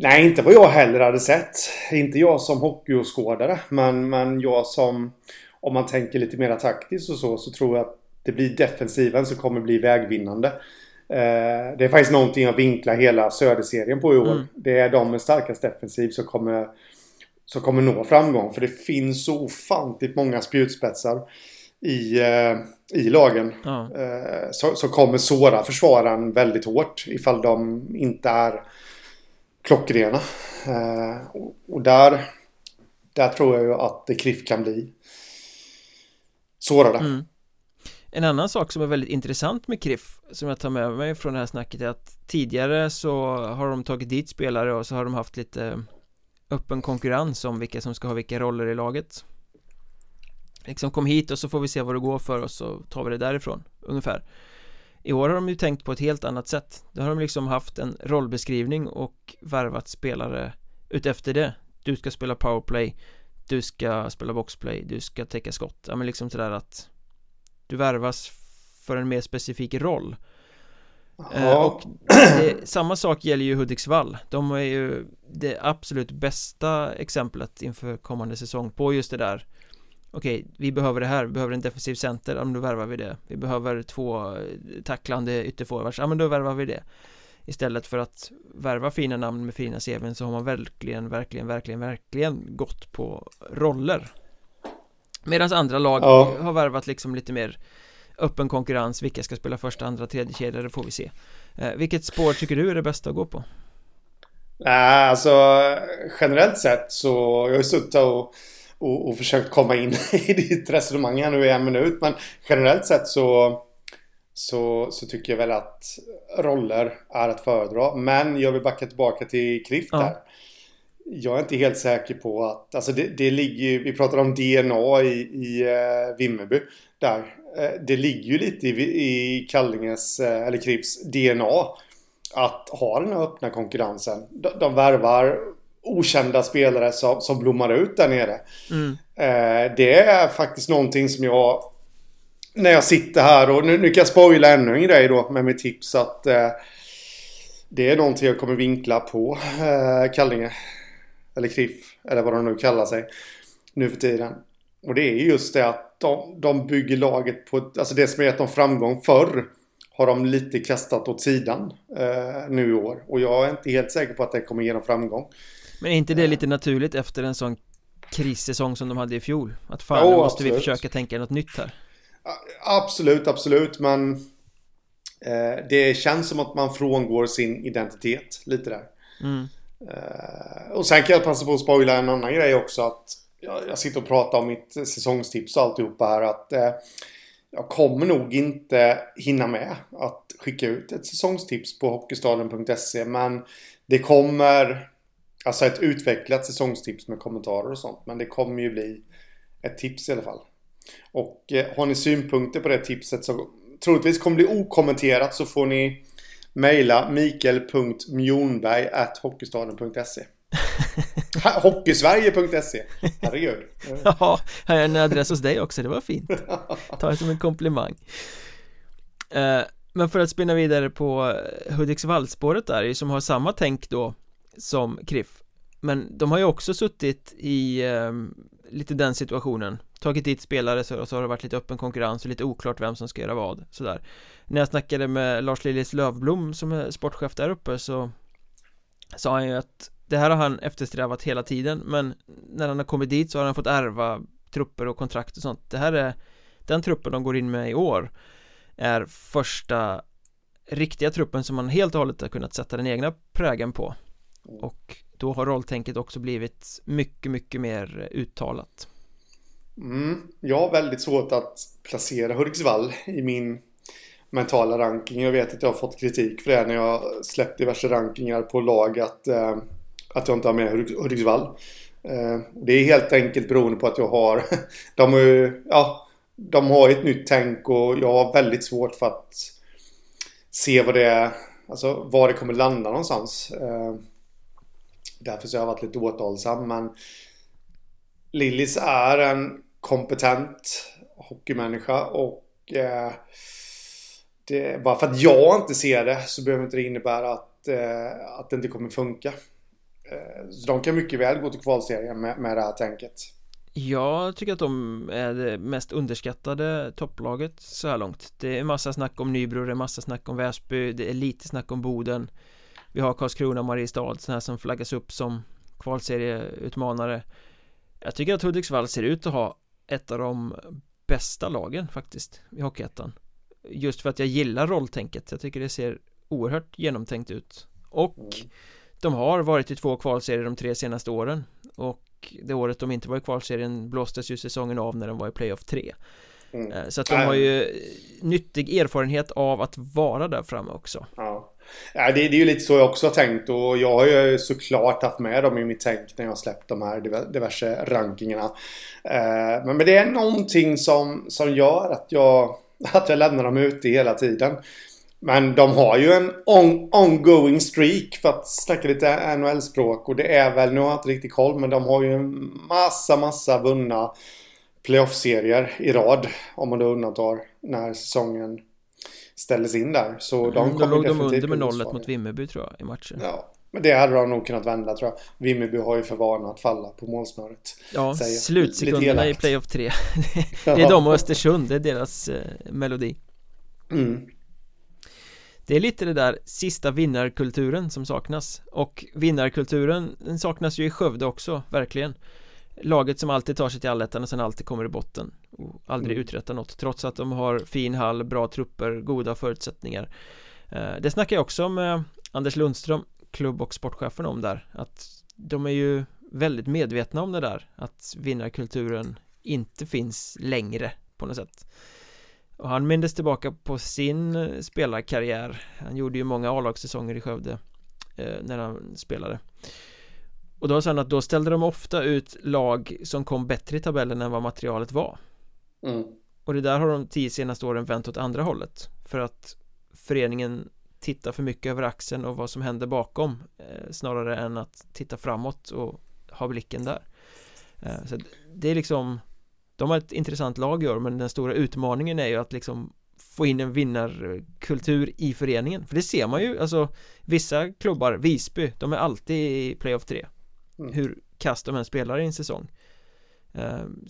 Nej, inte vad jag heller hade sett. Inte jag som hockeyåskådare, men, men jag som... Om man tänker lite mer taktiskt och så, så tror jag att det blir defensiven som kommer bli vägvinnande. Eh, det är faktiskt någonting jag vinklar hela Söderserien på i år. Mm. Det är de med starkast defensiv som kommer, som kommer nå framgång. För det finns så ofantligt många spjutspetsar i, eh, i lagen. Mm. Eh, som, som kommer såra försvararen väldigt hårt ifall de inte är klockrena. Och, där, där tror jag ju att KRIF kan bli sårade. Mm. En annan sak som är väldigt intressant med Kriff Som jag tar med mig från det här snacket är att Tidigare så har de tagit dit spelare och så har de haft lite Öppen konkurrens om vilka som ska ha vilka roller i laget. Liksom kom hit och så får vi se vad det går för och så tar vi det därifrån Ungefär. I år har de ju tänkt på ett helt annat sätt. Då har de liksom haft en rollbeskrivning och värvat spelare utefter det. Du ska spela powerplay Du ska spela boxplay Du ska täcka skott. Ja men liksom sådär att du värvas för en mer specifik roll. Eh, Och det, samma sak gäller ju Hudiksvall. De är ju det absolut bästa exemplet inför kommande säsong på just det där. Okej, vi behöver det här, vi behöver en defensiv center, ja men då värvar vi det. Vi behöver två tacklande ytterforwards, ja men då värvar vi det. Istället för att värva fina namn med fina CVn så har man verkligen, verkligen, verkligen, verkligen gått på roller Medan andra lag ja. har värvat liksom lite mer öppen konkurrens Vilka ska spela första, andra, tredje kedja, det får vi se eh, Vilket spår tycker du är det bästa att gå på? Nej, alltså generellt sett så jag har ju suttit och, och, och försökt komma in i ditt resonemang här nu i en minut Men generellt sett så så, så tycker jag väl att roller är att föredra. Men jag vill backa tillbaka till Krift ja. där. Jag är inte helt säker på att, alltså det, det ligger vi pratar om DNA i, i uh, Vimmerby där. Uh, det ligger ju lite i, i Kallinges, uh, eller Krifts DNA att ha den här öppna konkurrensen. De, de värvar okända spelare som, som blommar ut där nere. Mm. Eh, det är faktiskt någonting som jag när jag sitter här och nu, nu kan jag spoila ännu en grej då med mitt tips att eh, det är någonting jag kommer vinkla på eh, Kallinge. Eller Kriff, eller vad de nu kallar sig nu för tiden. Och det är just det att de, de bygger laget på, alltså det som gett dem framgång förr har de lite kastat åt sidan eh, nu i år. Och jag är inte helt säker på att det kommer ge dem framgång. Men är inte det lite naturligt efter en sån krissäsong som de hade i fjol? Att fan, jo, nu måste absolut. vi försöka tänka något nytt här. Absolut, absolut, men eh, det känns som att man frångår sin identitet lite där. Mm. Eh, och sen kan jag passa på att spoila en annan grej också. Att jag, jag sitter och pratar om mitt säsongstips och alltihopa här. Att eh, jag kommer nog inte hinna med att skicka ut ett säsongstips på Hockeystaden.se. Men det kommer Alltså ett utvecklat säsongstips med kommentarer och sånt. Men det kommer ju bli ett tips i alla fall. Och eh, har ni synpunkter på det tipset så troligtvis kommer det bli okommenterat så får ni mejla mikael.mjornberg.hockeystaden.se Hockeysverige.se Herregud. Ja, här är en adress hos dig också, det var fint. Ta det som en komplimang. Eh, men för att spinna vidare på Hudiksvallspåret där som har samma tänk då som Kriff Men de har ju också suttit i eh, lite den situationen. Tagit dit spelare så, så har det varit lite öppen konkurrens och lite oklart vem som ska göra vad sådär. När jag snackade med Lars Lillis Lövblom som är sportchef där uppe så Sa han ju att det här har han eftersträvat hela tiden men när han har kommit dit så har han fått ärva trupper och kontrakt och sånt. Det här är den truppen de går in med i år är första riktiga truppen som man helt och hållet har kunnat sätta den egna prägen på. Och då har rolltänket också blivit mycket, mycket mer uttalat mm, Jag har väldigt svårt att placera Hudiksvall i min mentala ranking. Jag vet att jag har fått kritik för det när jag släppt diverse rankingar på lag att, eh, att jag inte har med Hudiksvall. Eh, Det är helt enkelt beroende på att jag har De har ju, ja De har ett nytt tänk och jag har väldigt svårt för att Se vad det är Alltså var det kommer landa någonstans. Eh, Därför så har jag varit lite återhållsam. Men Lillis är en kompetent hockeymänniska och eh, det, bara för att jag inte ser det så behöver inte det innebära att, eh, att det inte kommer funka. Eh, så de kan mycket väl gå till kvalserien med, med det här tänket. Jag tycker att de är det mest underskattade topplaget så här långt Det är massa snack om Nybro, det är massa snack om Väsby, det är lite snack om Boden vi har Karlskrona och Mariestad sådana här som flaggas upp som kvalserieutmanare Jag tycker att Hudiksvall ser ut att ha ett av de bästa lagen faktiskt i Hockeyettan. Just för att jag gillar rolltänket. Jag tycker det ser oerhört genomtänkt ut. Och de har varit i två kvalserier de tre senaste åren. Och det året de inte var i kvalserien blåstes ju säsongen av när de var i playoff 3 mm. Eh, så att de har ju nyttig erfarenhet av att vara där framme också. Ja Ja, det, det, är ju lite så jag också har tänkt och jag har ju såklart haft med dem i mitt tänk när jag har släppt de här diverse rankingarna. Eh, men, men det är någonting som, som gör att jag, att jag lämnar dem ute hela tiden. Men de har ju en on, ongoing streak för att snacka lite NHL-språk och det är väl, nu har jag inte riktigt koll, men de har ju en massa, massa vunna playoff-serier i rad. Om man då undantar när säsongen ställdes in där. Så mm, de kommer Då låg de under med nollet mot Vimmerby tror jag i matchen. Ja, men det hade de nog kunnat vända tror jag. Vimmerby har ju för vana att falla på målsnöret. Ja, slutsekunderna i playoff 3. det är de och Östersund, det är deras eh, melodi. Mm. Det är lite det där sista vinnarkulturen som saknas Och vinnarkulturen den saknas ju i Skövde också, verkligen Laget som alltid tar sig till allettan och sen alltid kommer i botten. Och aldrig mm. uträttar något trots att de har fin hall, bra trupper, goda förutsättningar. Eh, Det snackar jag också med Anders Lundström, klubb och sportchefen om där. Att de är ju väldigt medvetna om det där att vinnarkulturen inte finns längre på något sätt. Och han mindes tillbaka på sin eh, spelarkarriär. Han gjorde ju många A-lagssäsonger i Skövde eh, När han spelade Och då han att då ställde de ofta ut lag som kom bättre i tabellen än vad materialet var. Mm. Och det där har de tio senaste åren vänt åt andra hållet. För att föreningen tittar för mycket över axeln och vad som händer bakom eh, Snarare än att titta framåt och ha blicken där. Eh, Så det är liksom De har ett intressant lag i år men den stora utmaningen är ju att liksom Få in en vinnarkultur i föreningen. För det ser man ju, alltså Vissa klubbar, Visby, de är alltid i playoff 3 Mm. Hur kast de än spelar i en säsong Ehm,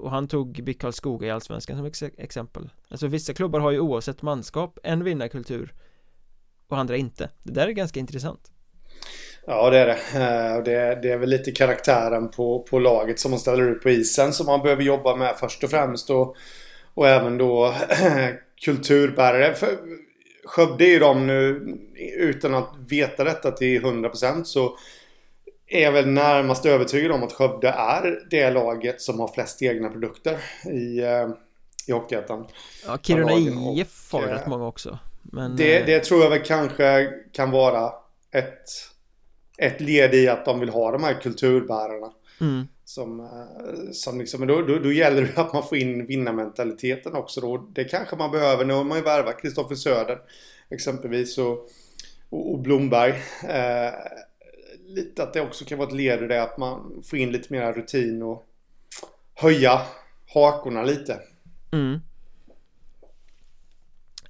Och han tog BIK Karlskoga i Allsvenskan som ex- exempel Alltså vissa klubbar har ju oavsett manskap en vinnarkultur Och andra inte Det där är ganska intressant Ja, det är det. Eh, det. Det är väl lite karaktären på, på laget som man ställer ut på isen som man behöver jobba med först och främst. Och, och även då kulturbärare. För Skövde är ju de nu, utan att veta detta till 100% så är väl närmast övertygad om att Skövde är det laget som har flest egna produkter i, eh, i Hockeyettan. Ja, Kiruna IF har ju eh, rätt många också Men Det, eh, det tror jag väl kanske kan vara ett, ett led i att de vill ha de här kulturbärarna. mm, Som, som liksom, då, då, då gäller det att man får in vinnarmentaliteten också då. Det kanske man behöver. Nu har man ju värvat Kristoffer Söder exempelvis och, och, och Blomberg. Eh, lite att det också kan vara ett led i det att man får in lite mera rutin och höja hakorna lite. mm.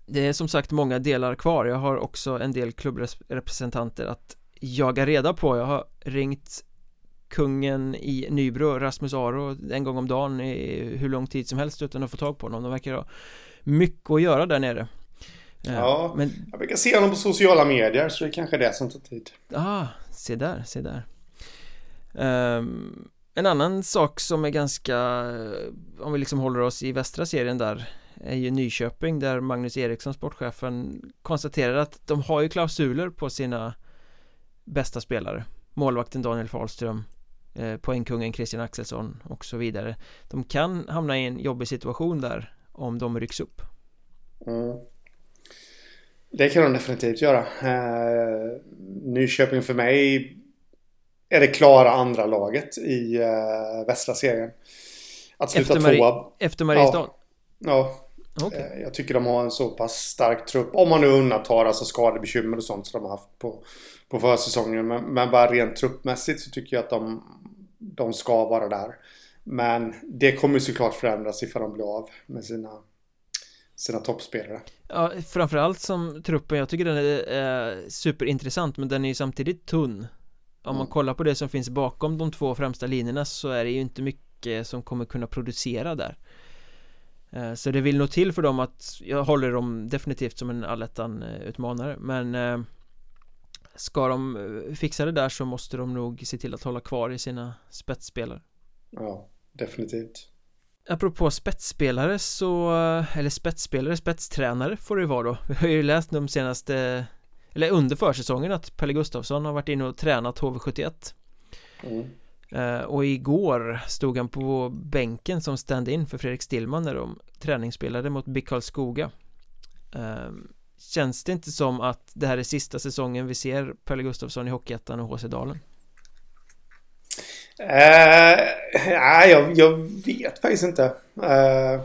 Det är som sagt många delar kvar Jag har också en del klubbrepresentanter att jaga reda på Jag har ringt kungen i Nybro, Rasmus Aro, en gång om dagen i hur lång tid som helst utan att få tag på honom. De verkar ha mycket att göra där nere. Ja. Men, Jag brukar se honom på sociala medier så det är kanske är det som tar tid. ah, se där, se där. Ehm, en annan sak som är ganska, om vi liksom håller oss i västra serien där, är ju Nyköping där Magnus Eriksson, sportchefen, konstaterar att de har ju klausuler på sina bästa spelare. Målvakten Daniel Fahlström, eh, poängkungen Christian Axelsson och så vidare. De kan hamna i en jobbig situation där om de rycks upp. Mm. Det kan de definitivt göra. Eh, Nyköping för mig är det klara andra laget i eh, västra serien. Att sluta Efter, Mari- tvåa. efter Mariestad? Ja, Okej. eh, jag tycker de har en så pass stark trupp. Om man nu undantar alltså skadebekymmer och sånt som de har haft på, på försäsongen. Men, men bara rent truppmässigt så tycker jag att de, de ska vara där. Men det kommer såklart förändras ifall de blir av med sina, sina toppspelare. Ja, framförallt som truppen, jag tycker den är eh, superintressant men den är ju samtidigt tunn Om man Mm. kollar på det som finns bakom de två främsta linjerna så är det ju inte mycket som kommer kunna producera där eh, Så det vill nog till för dem att, jag håller dem definitivt som en allettan-utmanare men eh, Ska de eh, fixa det där så måste de nog se till att hålla kvar i sina spetsspelare Ja, definitivt. Apropå spetsspelare så, eller spetsspelare, spetstränare får det ju vara då Vi har ju läst de senaste, eller under försäsongen att Pelle Gustafsson har varit inne och tränat HV71 Mm. eh, Och igår stod han på bänken som stand-in för Fredrik Stillman när de träningsspelade mot BIK Karlskoga eh, Känns det inte som att det här är sista säsongen vi ser Pelle Gustafsson i Hockeyettan och HC Dalen? Eh, nej, jag, jag vet faktiskt inte. Eh,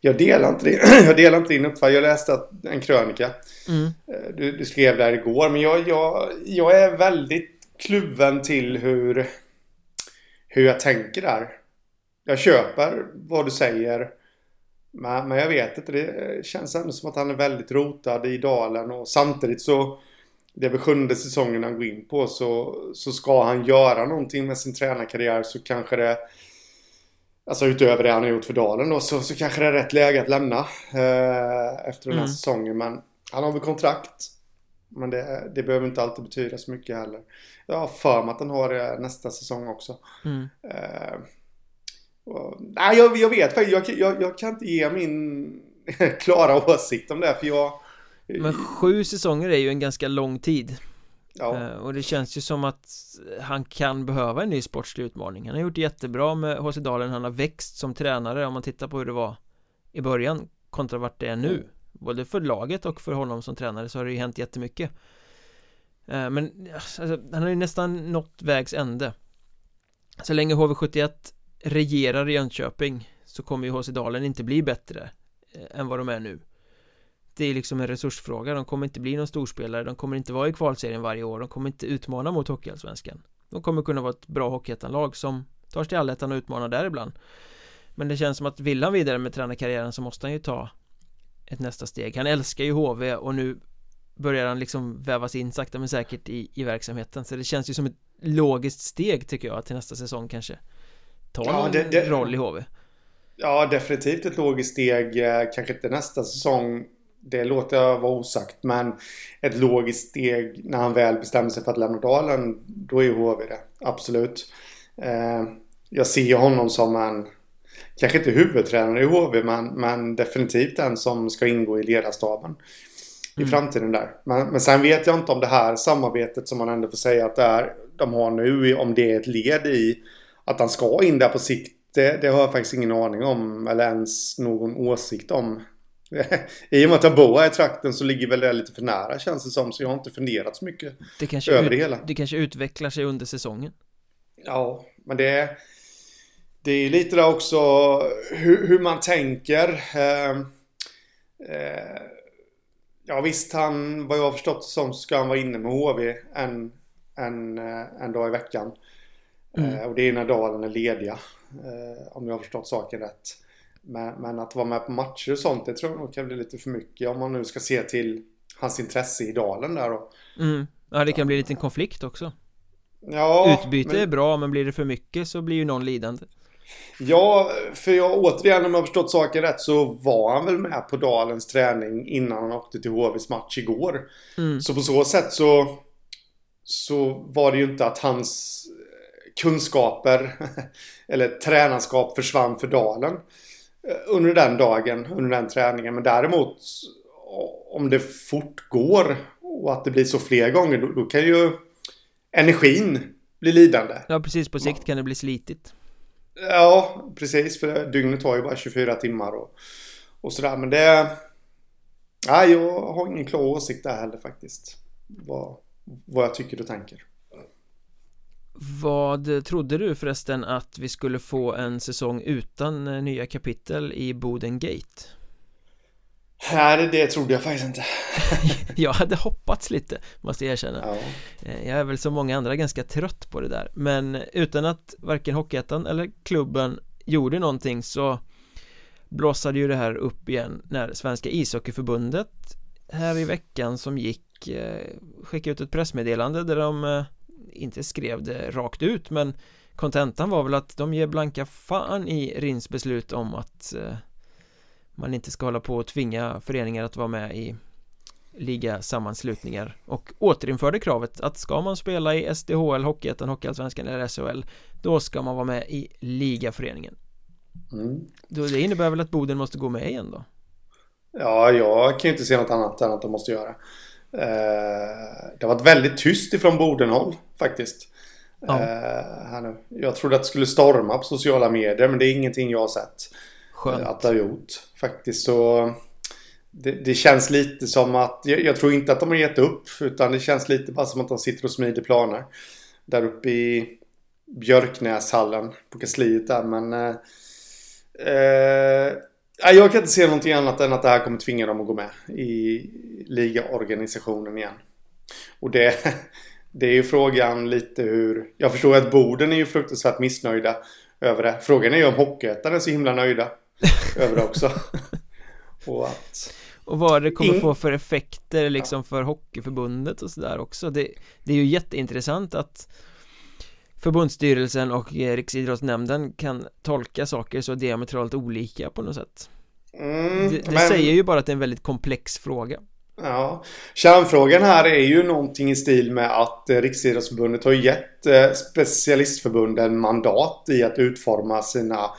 jag, delar inte din, jag delar inte din uppfattning. Jag läste en krönika. Mm. Eh, du, du skrev där igår. Men jag, jag, jag är väldigt kluven till hur, hur jag tänker där. Jag köper vad du säger. Men, men jag vet inte. Det känns ändå som att han är väldigt rotad i dalen. Och samtidigt så det är väl sjunde säsongen han går in på så, så ska han göra någonting med sin tränarkarriär så kanske det Alltså utöver det han har gjort för Dalen då så, så kanske det är rätt läge att lämna eh, Efter den här Mm. säsongen men Han har väl kontrakt Men det, det behöver inte alltid betyda så mycket heller Jag har för mig att han har det nästa säsong också Mm. eh, och, Nej jag, jag vet faktiskt jag, jag, jag kan inte ge min klara åsikt om det för jag Men sju säsonger är ju en ganska lång tid. Ja. Eh, Och det känns ju som att han kan behöva en ny sportslig utmaning. Han har gjort det jättebra med HC Dalen Han har växt som tränare om man tittar på hur det var i början kontra vart det är nu. Både för laget och för honom som tränare så har det ju hänt jättemycket. Eh, Men alltså, han har ju nästan nått vägs ände. Så länge HV71 regerar i Jönköping så kommer ju HC Dalen inte bli bättre eh, än vad de är nu Det är liksom en resursfråga, de kommer inte bli någon storspelare, de kommer inte vara i kvalserien varje år, de kommer inte utmana mot Hockeyallsvenskan. De kommer kunna vara ett bra Hockeyettan-lag som tar sig till Allettan och utmanar där ibland. Men det känns som att vill han vidare med tränarkarriären så måste han ju ta ett nästa steg. Han älskar ju HV och nu börjar han liksom vävas in sakta men säkert i, i verksamheten. Så det känns ju som ett logiskt steg tycker jag till nästa säsong kanske Ta ja, någon det, det, roll i HV Ja, definitivt ett logiskt steg eh, Kanske inte nästa säsong Det låter jag vara osagt men Ett logiskt steg när han väl bestämmer sig för att lämna Dalen Då är HV det, absolut eh, Jag ser honom som en kanske inte huvudtränare i HV men, men definitivt en som ska ingå i ledarstaben i mm. framtiden där. Men, men sen vet jag inte om det här samarbetet som man ändå får säga att det är, de har nu, om det är ett led i att han ska in där på sikt. Det, det har jag faktiskt ingen aning om eller ens någon åsikt om. I och med att jag bor här i trakten så ligger väl det lite för nära känns det som. Så jag har inte funderat så mycket det kanske över det hela. Det kanske utvecklar sig under säsongen. Ja, men det är det är lite där också hur, hur man tänker. Eh, eh, ja visst, han, vad jag har förstått som ska han vara inne med HV en, en, eh, en dag i veckan. Mm. Eh, och det är när Dalen är lediga. Eh, om jag har förstått saken rätt. Men, men, att vara med på matcher och sånt, det tror jag nog kan bli lite för mycket om man nu ska se till hans intresse i Dalen där då. Mm. Ja, det kan bli en liten konflikt också. Ja, Utbyte men... är bra, men blir det för mycket så blir ju någon lidande. Ja, för jag återigen om jag har förstått saken rätt så var han väl med på Dalens träning innan han åkte till HVs match igår. Mm. Så på så sätt så så var det ju inte att hans kunskaper eller tränarskap försvann för Dalen under den dagen, under den träningen. Men däremot om det fortgår och att det blir så fler gånger då, då kan ju energin bli lidande. Ja, precis. På sikt kan det bli slitigt. Ja, precis. För dygnet har ju bara 24 timmar och, och sådär. Men det... Nej, jag har ingen klar åsikt där heller faktiskt. Vad, vad jag tycker och tänker. Vad trodde du förresten att vi skulle få en säsong utan eh, nya kapitel i Boden Gate? Nej, det trodde jag faktiskt inte Jag hade hoppats lite, måste jag erkänna ja. Eh, jag är väl som många andra ganska trött på det där Men utan att varken Hockeyettan eller klubben gjorde någonting så Blossade ju det här upp igen när Svenska ishockeyförbundet Här i veckan som gick eh, Skickade ut ett pressmeddelande där de Inte skrev det rakt ut men Kontentan var väl att de ger blanka fan i Rins beslut om att eh, man inte ska hålla på och tvinga föreningar att vara med i ligasammanslutningar och återinförde kravet att ska man spela i SDHL, Hockeyettan, Hockeyallsvenskan eller SHL då ska man vara med i ligaföreningen mm. det innebär väl att Boden måste gå med igen då? Ja, jag kan ju inte se något annat än att de måste göra Det har varit väldigt tyst ifrån Bodenhåll faktiskt ja. eh. Jag trodde att det skulle storma på sociala medier men det är ingenting jag har sett Skönt. Att det har gjort faktiskt. Så det, det, känns lite som att, jag, jag, tror inte att de har gett upp. Utan det känns lite bara som att de sitter och smider planer. Där uppe i Björknäshallen på kansliet där. Men eh, eh, jag kan inte se någonting annat än att det här kommer tvinga dem att gå med i ligaorganisationen igen. Och det, det är ju frågan lite hur... Jag förstår att Boden är ju fruktansvärt missnöjda över det. Frågan är ju om Hockeyettan är så himla nöjda över det också. och att... Och vad det kommer få för effekter liksom för Hockeyförbundet och sådär också det, det är ju jätteintressant att Förbundsstyrelsen och Riksidrottsnämnden kan tolka saker så diametralt olika på något sätt mm, Det, det men... säger ju bara att det är en väldigt komplex fråga Ja, kärnfrågan här är ju någonting i stil med att eh, Riksidrottsförbundet har gett eh, specialistförbunden mandat i att utforma sina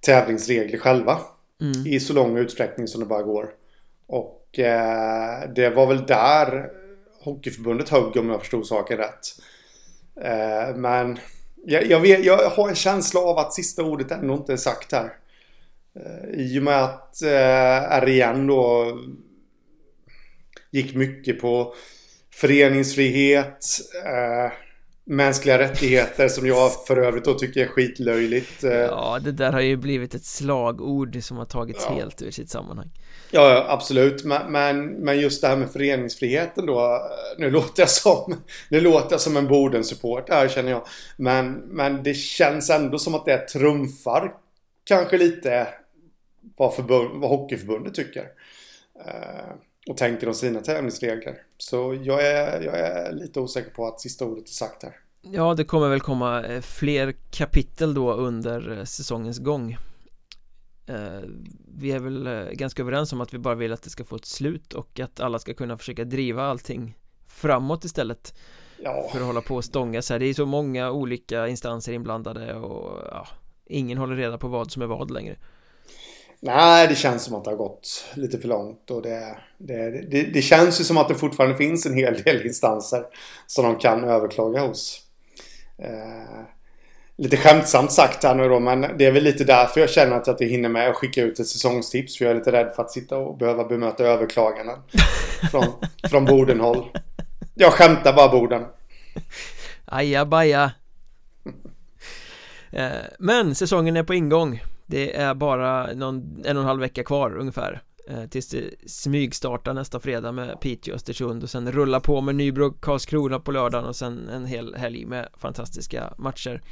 tävlingsregler själva. Mm. I så lång utsträckning som det bara går. Och eh, det var väl där Hockeyförbundet högg om jag förstod saken rätt. Eh, men jag, jag, vet, jag har en känsla av att sista ordet ändå inte är sagt här. Eh, I och med att eh, RIN då gick mycket på föreningsfrihet, eh, mänskliga rättigheter som jag för övrigt då tycker är skitlöjligt. Ja, det där har ju blivit ett slagord som har tagits ja. helt ur sitt sammanhang. Ja, absolut. Men, men, men, just det här med föreningsfriheten då. Nu låter jag som, nu låter jag som en Boden-support här känner jag. Men, men det känns ändå som att det trumfar kanske lite vad, förbund, vad Hockeyförbundet tycker. Och tänker om sina tävlingsregler. Så jag är, jag är lite osäker på att sista ordet är sagt här. Ja, det kommer väl komma eh, fler kapitel då under eh, säsongens gång. Eh, vi är väl ganska överens om att vi bara vill att det ska få ett slut och att alla ska kunna försöka driva allting framåt istället ja. för att hålla på och stånga så här. Det är så många olika instanser inblandade och ja, ingen håller reda på vad som är vad längre. Nej, det känns som att det har gått lite för långt och det, det, det, det känns ju som att det fortfarande finns en hel del instanser som de kan överklaga hos. Eh, lite skämtsamt sagt här nu då, men det är väl lite därför jag känner att jag inte hinner med att skicka ut ett säsongstips. För jag är lite rädd för att sitta och behöva bemöta överklaganden från, från Bodenhåll. Jag skämtar bara Boden. Aja baja. Eh, men säsongen är på ingång. Det är bara någon, en och en halv vecka kvar ungefär eh, Tills det smygstartar nästa fredag med Piteå Östersund och sen rulla på med Nybro Karlskrona på lördagen och sen en hel helg med fantastiska matcher.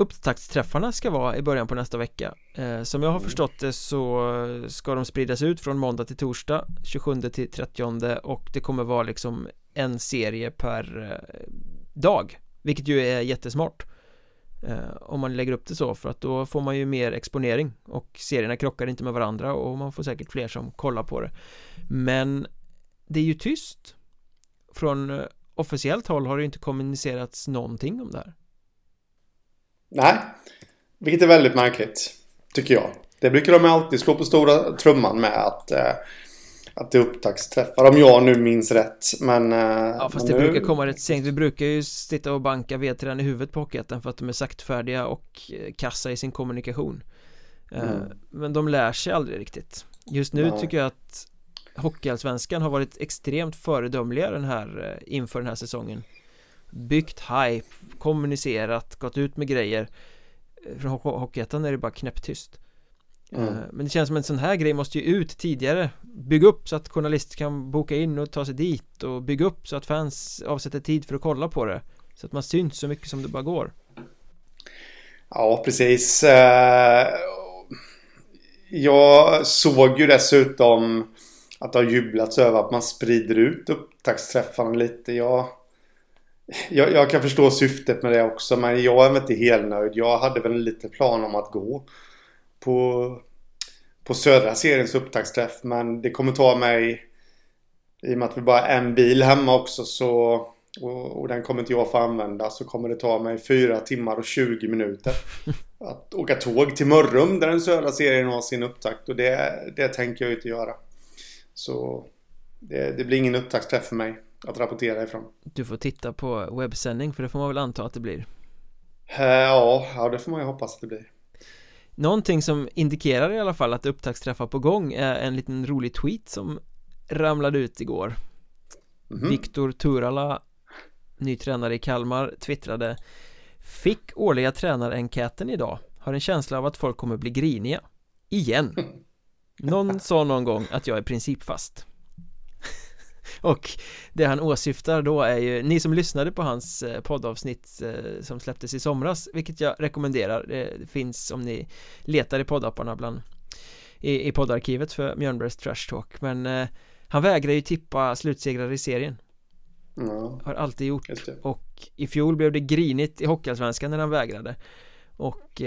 Upptaktsträffarna ska vara i början på nästa vecka. Eh, Som jag har förstått det så ska de spridas ut från måndag till torsdag 27 till 30 och det kommer vara liksom en serie per eh, dag Vilket ju är jättesmart Eh, om man lägger upp det så för att då får man ju mer exponering och serierna krockar inte med varandra och man får säkert fler som kollar på det. Men det är ju tyst. Från eh, officiellt håll har det inte kommunicerats någonting om det här. Nej, vilket är väldigt märkligt tycker jag. Det brukar de alltid slå på stora trumman med att eh, att det är upptaktsträffar om jag nu minns rätt. Men eh, Ja fast men det nu... brukar komma rätt sent. Vi brukar ju sitta och banka vedträn i huvudet på Hockeyettan för att de är saktfärdiga och eh, kassa i sin kommunikation. Eh, mm. Men de lär sig aldrig riktigt. Just nu ja. tycker jag att Hockeyallsvenskan har varit extremt föredömliga den här inför den här säsongen. Byggt hype, kommunicerat, gått ut med grejer. Från Hockeyettan är det bara knäpptyst Mm. Men det känns som en sån här grej måste ju ut tidigare. Bygga upp så att journalister kan boka in och ta sig dit och bygga upp så att fans avsätter tid för att kolla på det. Så att man syns så mycket som det bara går. Ja, precis. Eh, Jag såg ju dessutom att det har jublats över att man sprider ut upptaktsträffarna lite. Jag, jag, jag kan förstå syftet med det också men jag är inte helt nöjd. Jag hade väl en liten plan om att gå på, på södra seriens upptaktsträff. Men det kommer ta mig, i och med att vi bara har en bil hemma också så och, och, den kommer inte jag få använda så kommer det ta mig 4 timmar och 20 minuter att åka tåg till Mörrum där den södra serien har sin upptakt och det, det tänker jag inte göra. Så det, det blir ingen upptaktsträff för mig att rapportera ifrån. Du får titta på webbsändning för det får man väl anta att det blir? Eh, ja, ja det får man ju hoppas att det blir. Någonting som indikerar i alla fall att upptaktsträffar på gång är en liten rolig tweet som ramlade ut igår. Mm -hmm. Viktor Turala Ny tränare i Kalmar twittrade Fick årliga tränarenkäten idag. Har en känsla av att folk kommer bli griniga. Igen. Någon sa någon gång att jag är principfast och det han åsyftar då är ju, ni som lyssnade på hans eh, poddavsnitt eh, som släpptes i somras, vilket jag rekommenderar, det finns om ni letar i poddapparna bland i, i poddarkivet för Mjölnbergs Trash Talk, men eh, han vägrar ju tippa slutsegrar i serien. Mm. Har alltid gjort. Och i fjol blev det grinigt i Hockeyallsvenskan när han vägrade. Och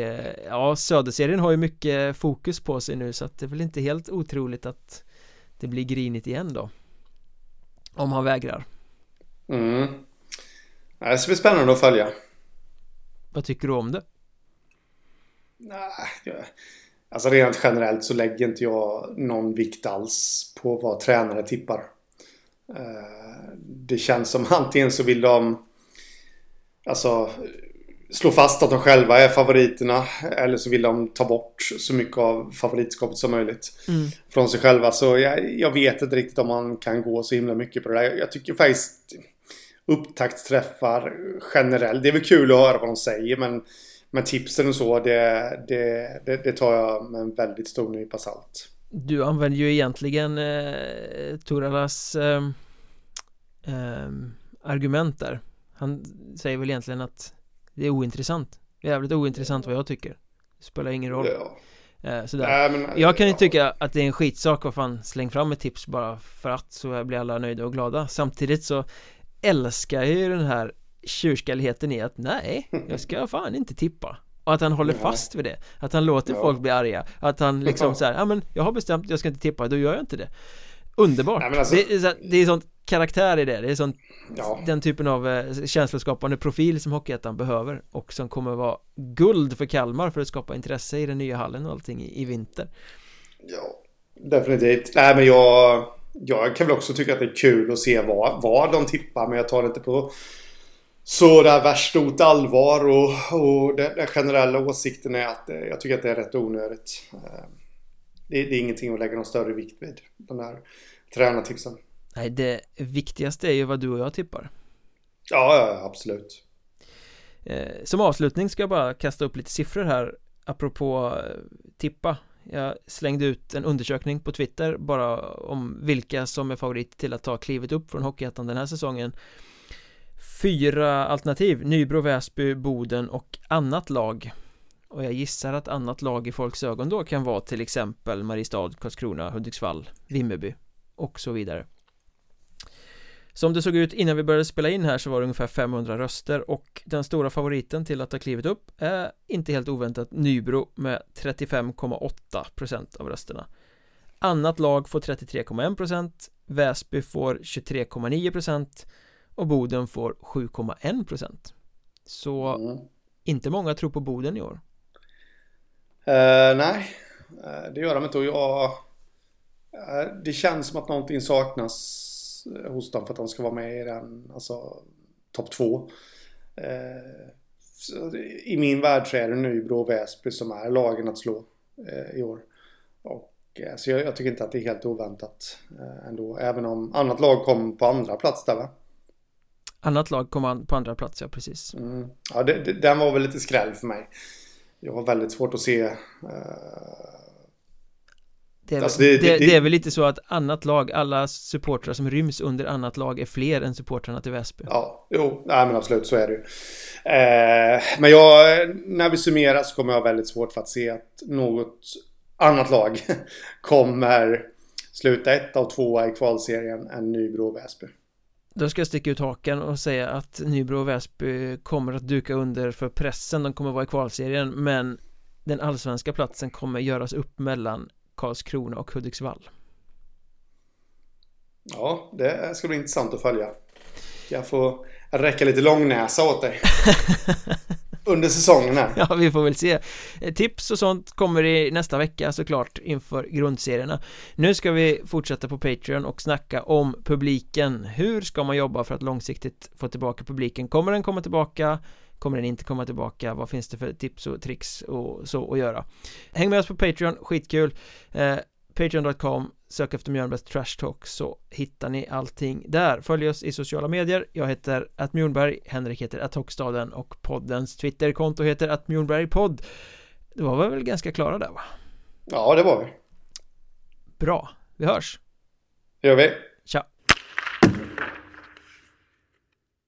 ja, Söderserien har ju mycket fokus på sig nu så att det är väl inte helt otroligt att det blir grinigt igen då om han vägrar Mm Det ska bli spännande att följa Vad tycker du om det? Nej, alltså rent generellt så lägger inte jag någon vikt alls på vad tränare tippar. Eh, det känns som antingen så vill de Alltså slå fast att de själva är favoriterna. Eller så vill de ta bort så mycket av favoritskapet som möjligt. Mm. Från sig själva. Så jag, jag, vet inte riktigt om man kan gå så himla mycket på det där. Jag, jag tycker faktiskt upptaktsträffar generellt. Det är väl kul att höra vad de säger men, men tipsen och så det, det, det, det tar jag med en väldigt stor nypa salt. Du använder ju egentligen eh, Toralas eh, eh, argument där. Han säger väl egentligen att det är ointressant Jävligt ointressant vad jag tycker Det spelar ingen roll ja. eh, sådär. Äh, men, Jag kan ju ja. tycka att det är en skitsak vad fan Släng fram ett tips bara för att så blir alla nöjda och glada Samtidigt så älskar jag ju den här tjurskalligheten i att nej, jag ska fan inte tippa och att han håller ja. fast vid det Att han låter ja. folk bli arga Att han liksom ja. så här, ja men jag har bestämt jag ska inte tippa, då gör jag inte det Underbart! Nej, alltså... det, är, det är sånt karaktär i det, det är sånt ja. Den typen av eh, känsloskapande profil som Hockeyettan behöver Och som kommer vara guld för Kalmar för att skapa intresse i den nya hallen och allting i, i vinter Ja, definitivt Nej men jag Jag kan väl också tycka att det är kul att se vad, vad de tippar men jag tar det inte på så där värst stort allvar och, och den, den, generella åsikten är att eh, jag tycker att det är rätt onödigt. Eh, det, det är ingenting att lägga någon större vikt vid, de här tränartipsen. Nej, det viktigaste är ju vad du och jag tippar. Ja, ja, absolut. Eh, som avslutning ska jag bara kasta upp lite siffror här apropå tippa. Jag slängde ut en undersökning på Twitter bara om vilka som är favorit till att ta klivet upp från Hockeyettan den här säsongen fyra alternativ Nybro, Väsby, Boden och annat lag och jag gissar att annat lag i folks ögon då kan vara till exempel Mariestad, Karlskrona, Hudiksvall, Vimmerby och så vidare Som det såg ut innan vi började spela in här så var det ungefär 500 röster och den stora favoriten till att ta klivet upp är inte helt oväntat Nybro med 35,8% av rösterna. Annat lag får 33,1% Väsby får 23,9% och Boden får 7,1% Så mm. inte många tror på Boden i år. Uh, Nej, uh, det gör de inte och jag uh, Det känns som att någonting saknas hos dem för att de ska vara med i den, alltså topp två I min värld så är det Nybro och Väsby som är lagen att slå i år och så jag, jag, tycker inte att det är helt oväntat ändå, även om annat lag kom på andra plats där va? Annat lag kom på andra plats, ja precis mm. Ja, det, det, den var väl lite skräll för mig Jag har väldigt svårt att se. Det, är, alltså det, det, det, är väl lite så att annat lag, alla supportrar som ryms under annat lag är fler än supportrarna till Väsby. Ja, jo, nej men absolut så är det ju. Eh, Men jag, när vi summerar så kommer jag ha väldigt svårt för att se att något annat lag kommer sluta ett av tvåa i kvalserien än Nybro och Väsby. Då ska jag sticka ut hakan och säga att Nybro och Väsby kommer att duka under för pressen. De kommer vara i kvalserien men Den allsvenska platsen kommer göras upp mellan Karlskrona och Hudiksvall Ja, det ska bli intressant att följa Jag får räcka lite långnäsa åt dig under säsongen här. Ja, vi får väl se. Tips och sånt kommer i nästa vecka såklart inför grundserierna. Nu ska vi fortsätta på Patreon och snacka om publiken. Hur ska man jobba för att långsiktigt få tillbaka publiken? Kommer den komma tillbaka? Kommer den inte komma tillbaka? Vad finns det för tips och tricks och så att göra? Häng med oss på Patreon, skitkul! Eh, Patreon.com Sök efter Mjölnbergs Trash Talk så hittar ni allting där Följ oss i sociala medier Jag heter att Mjölnberg Henrik heter att Hockstaden och poddens Twitterkonto heter att Podd Det var väl ganska klara där va? Ja det var vi Bra, vi hörs Det gör vi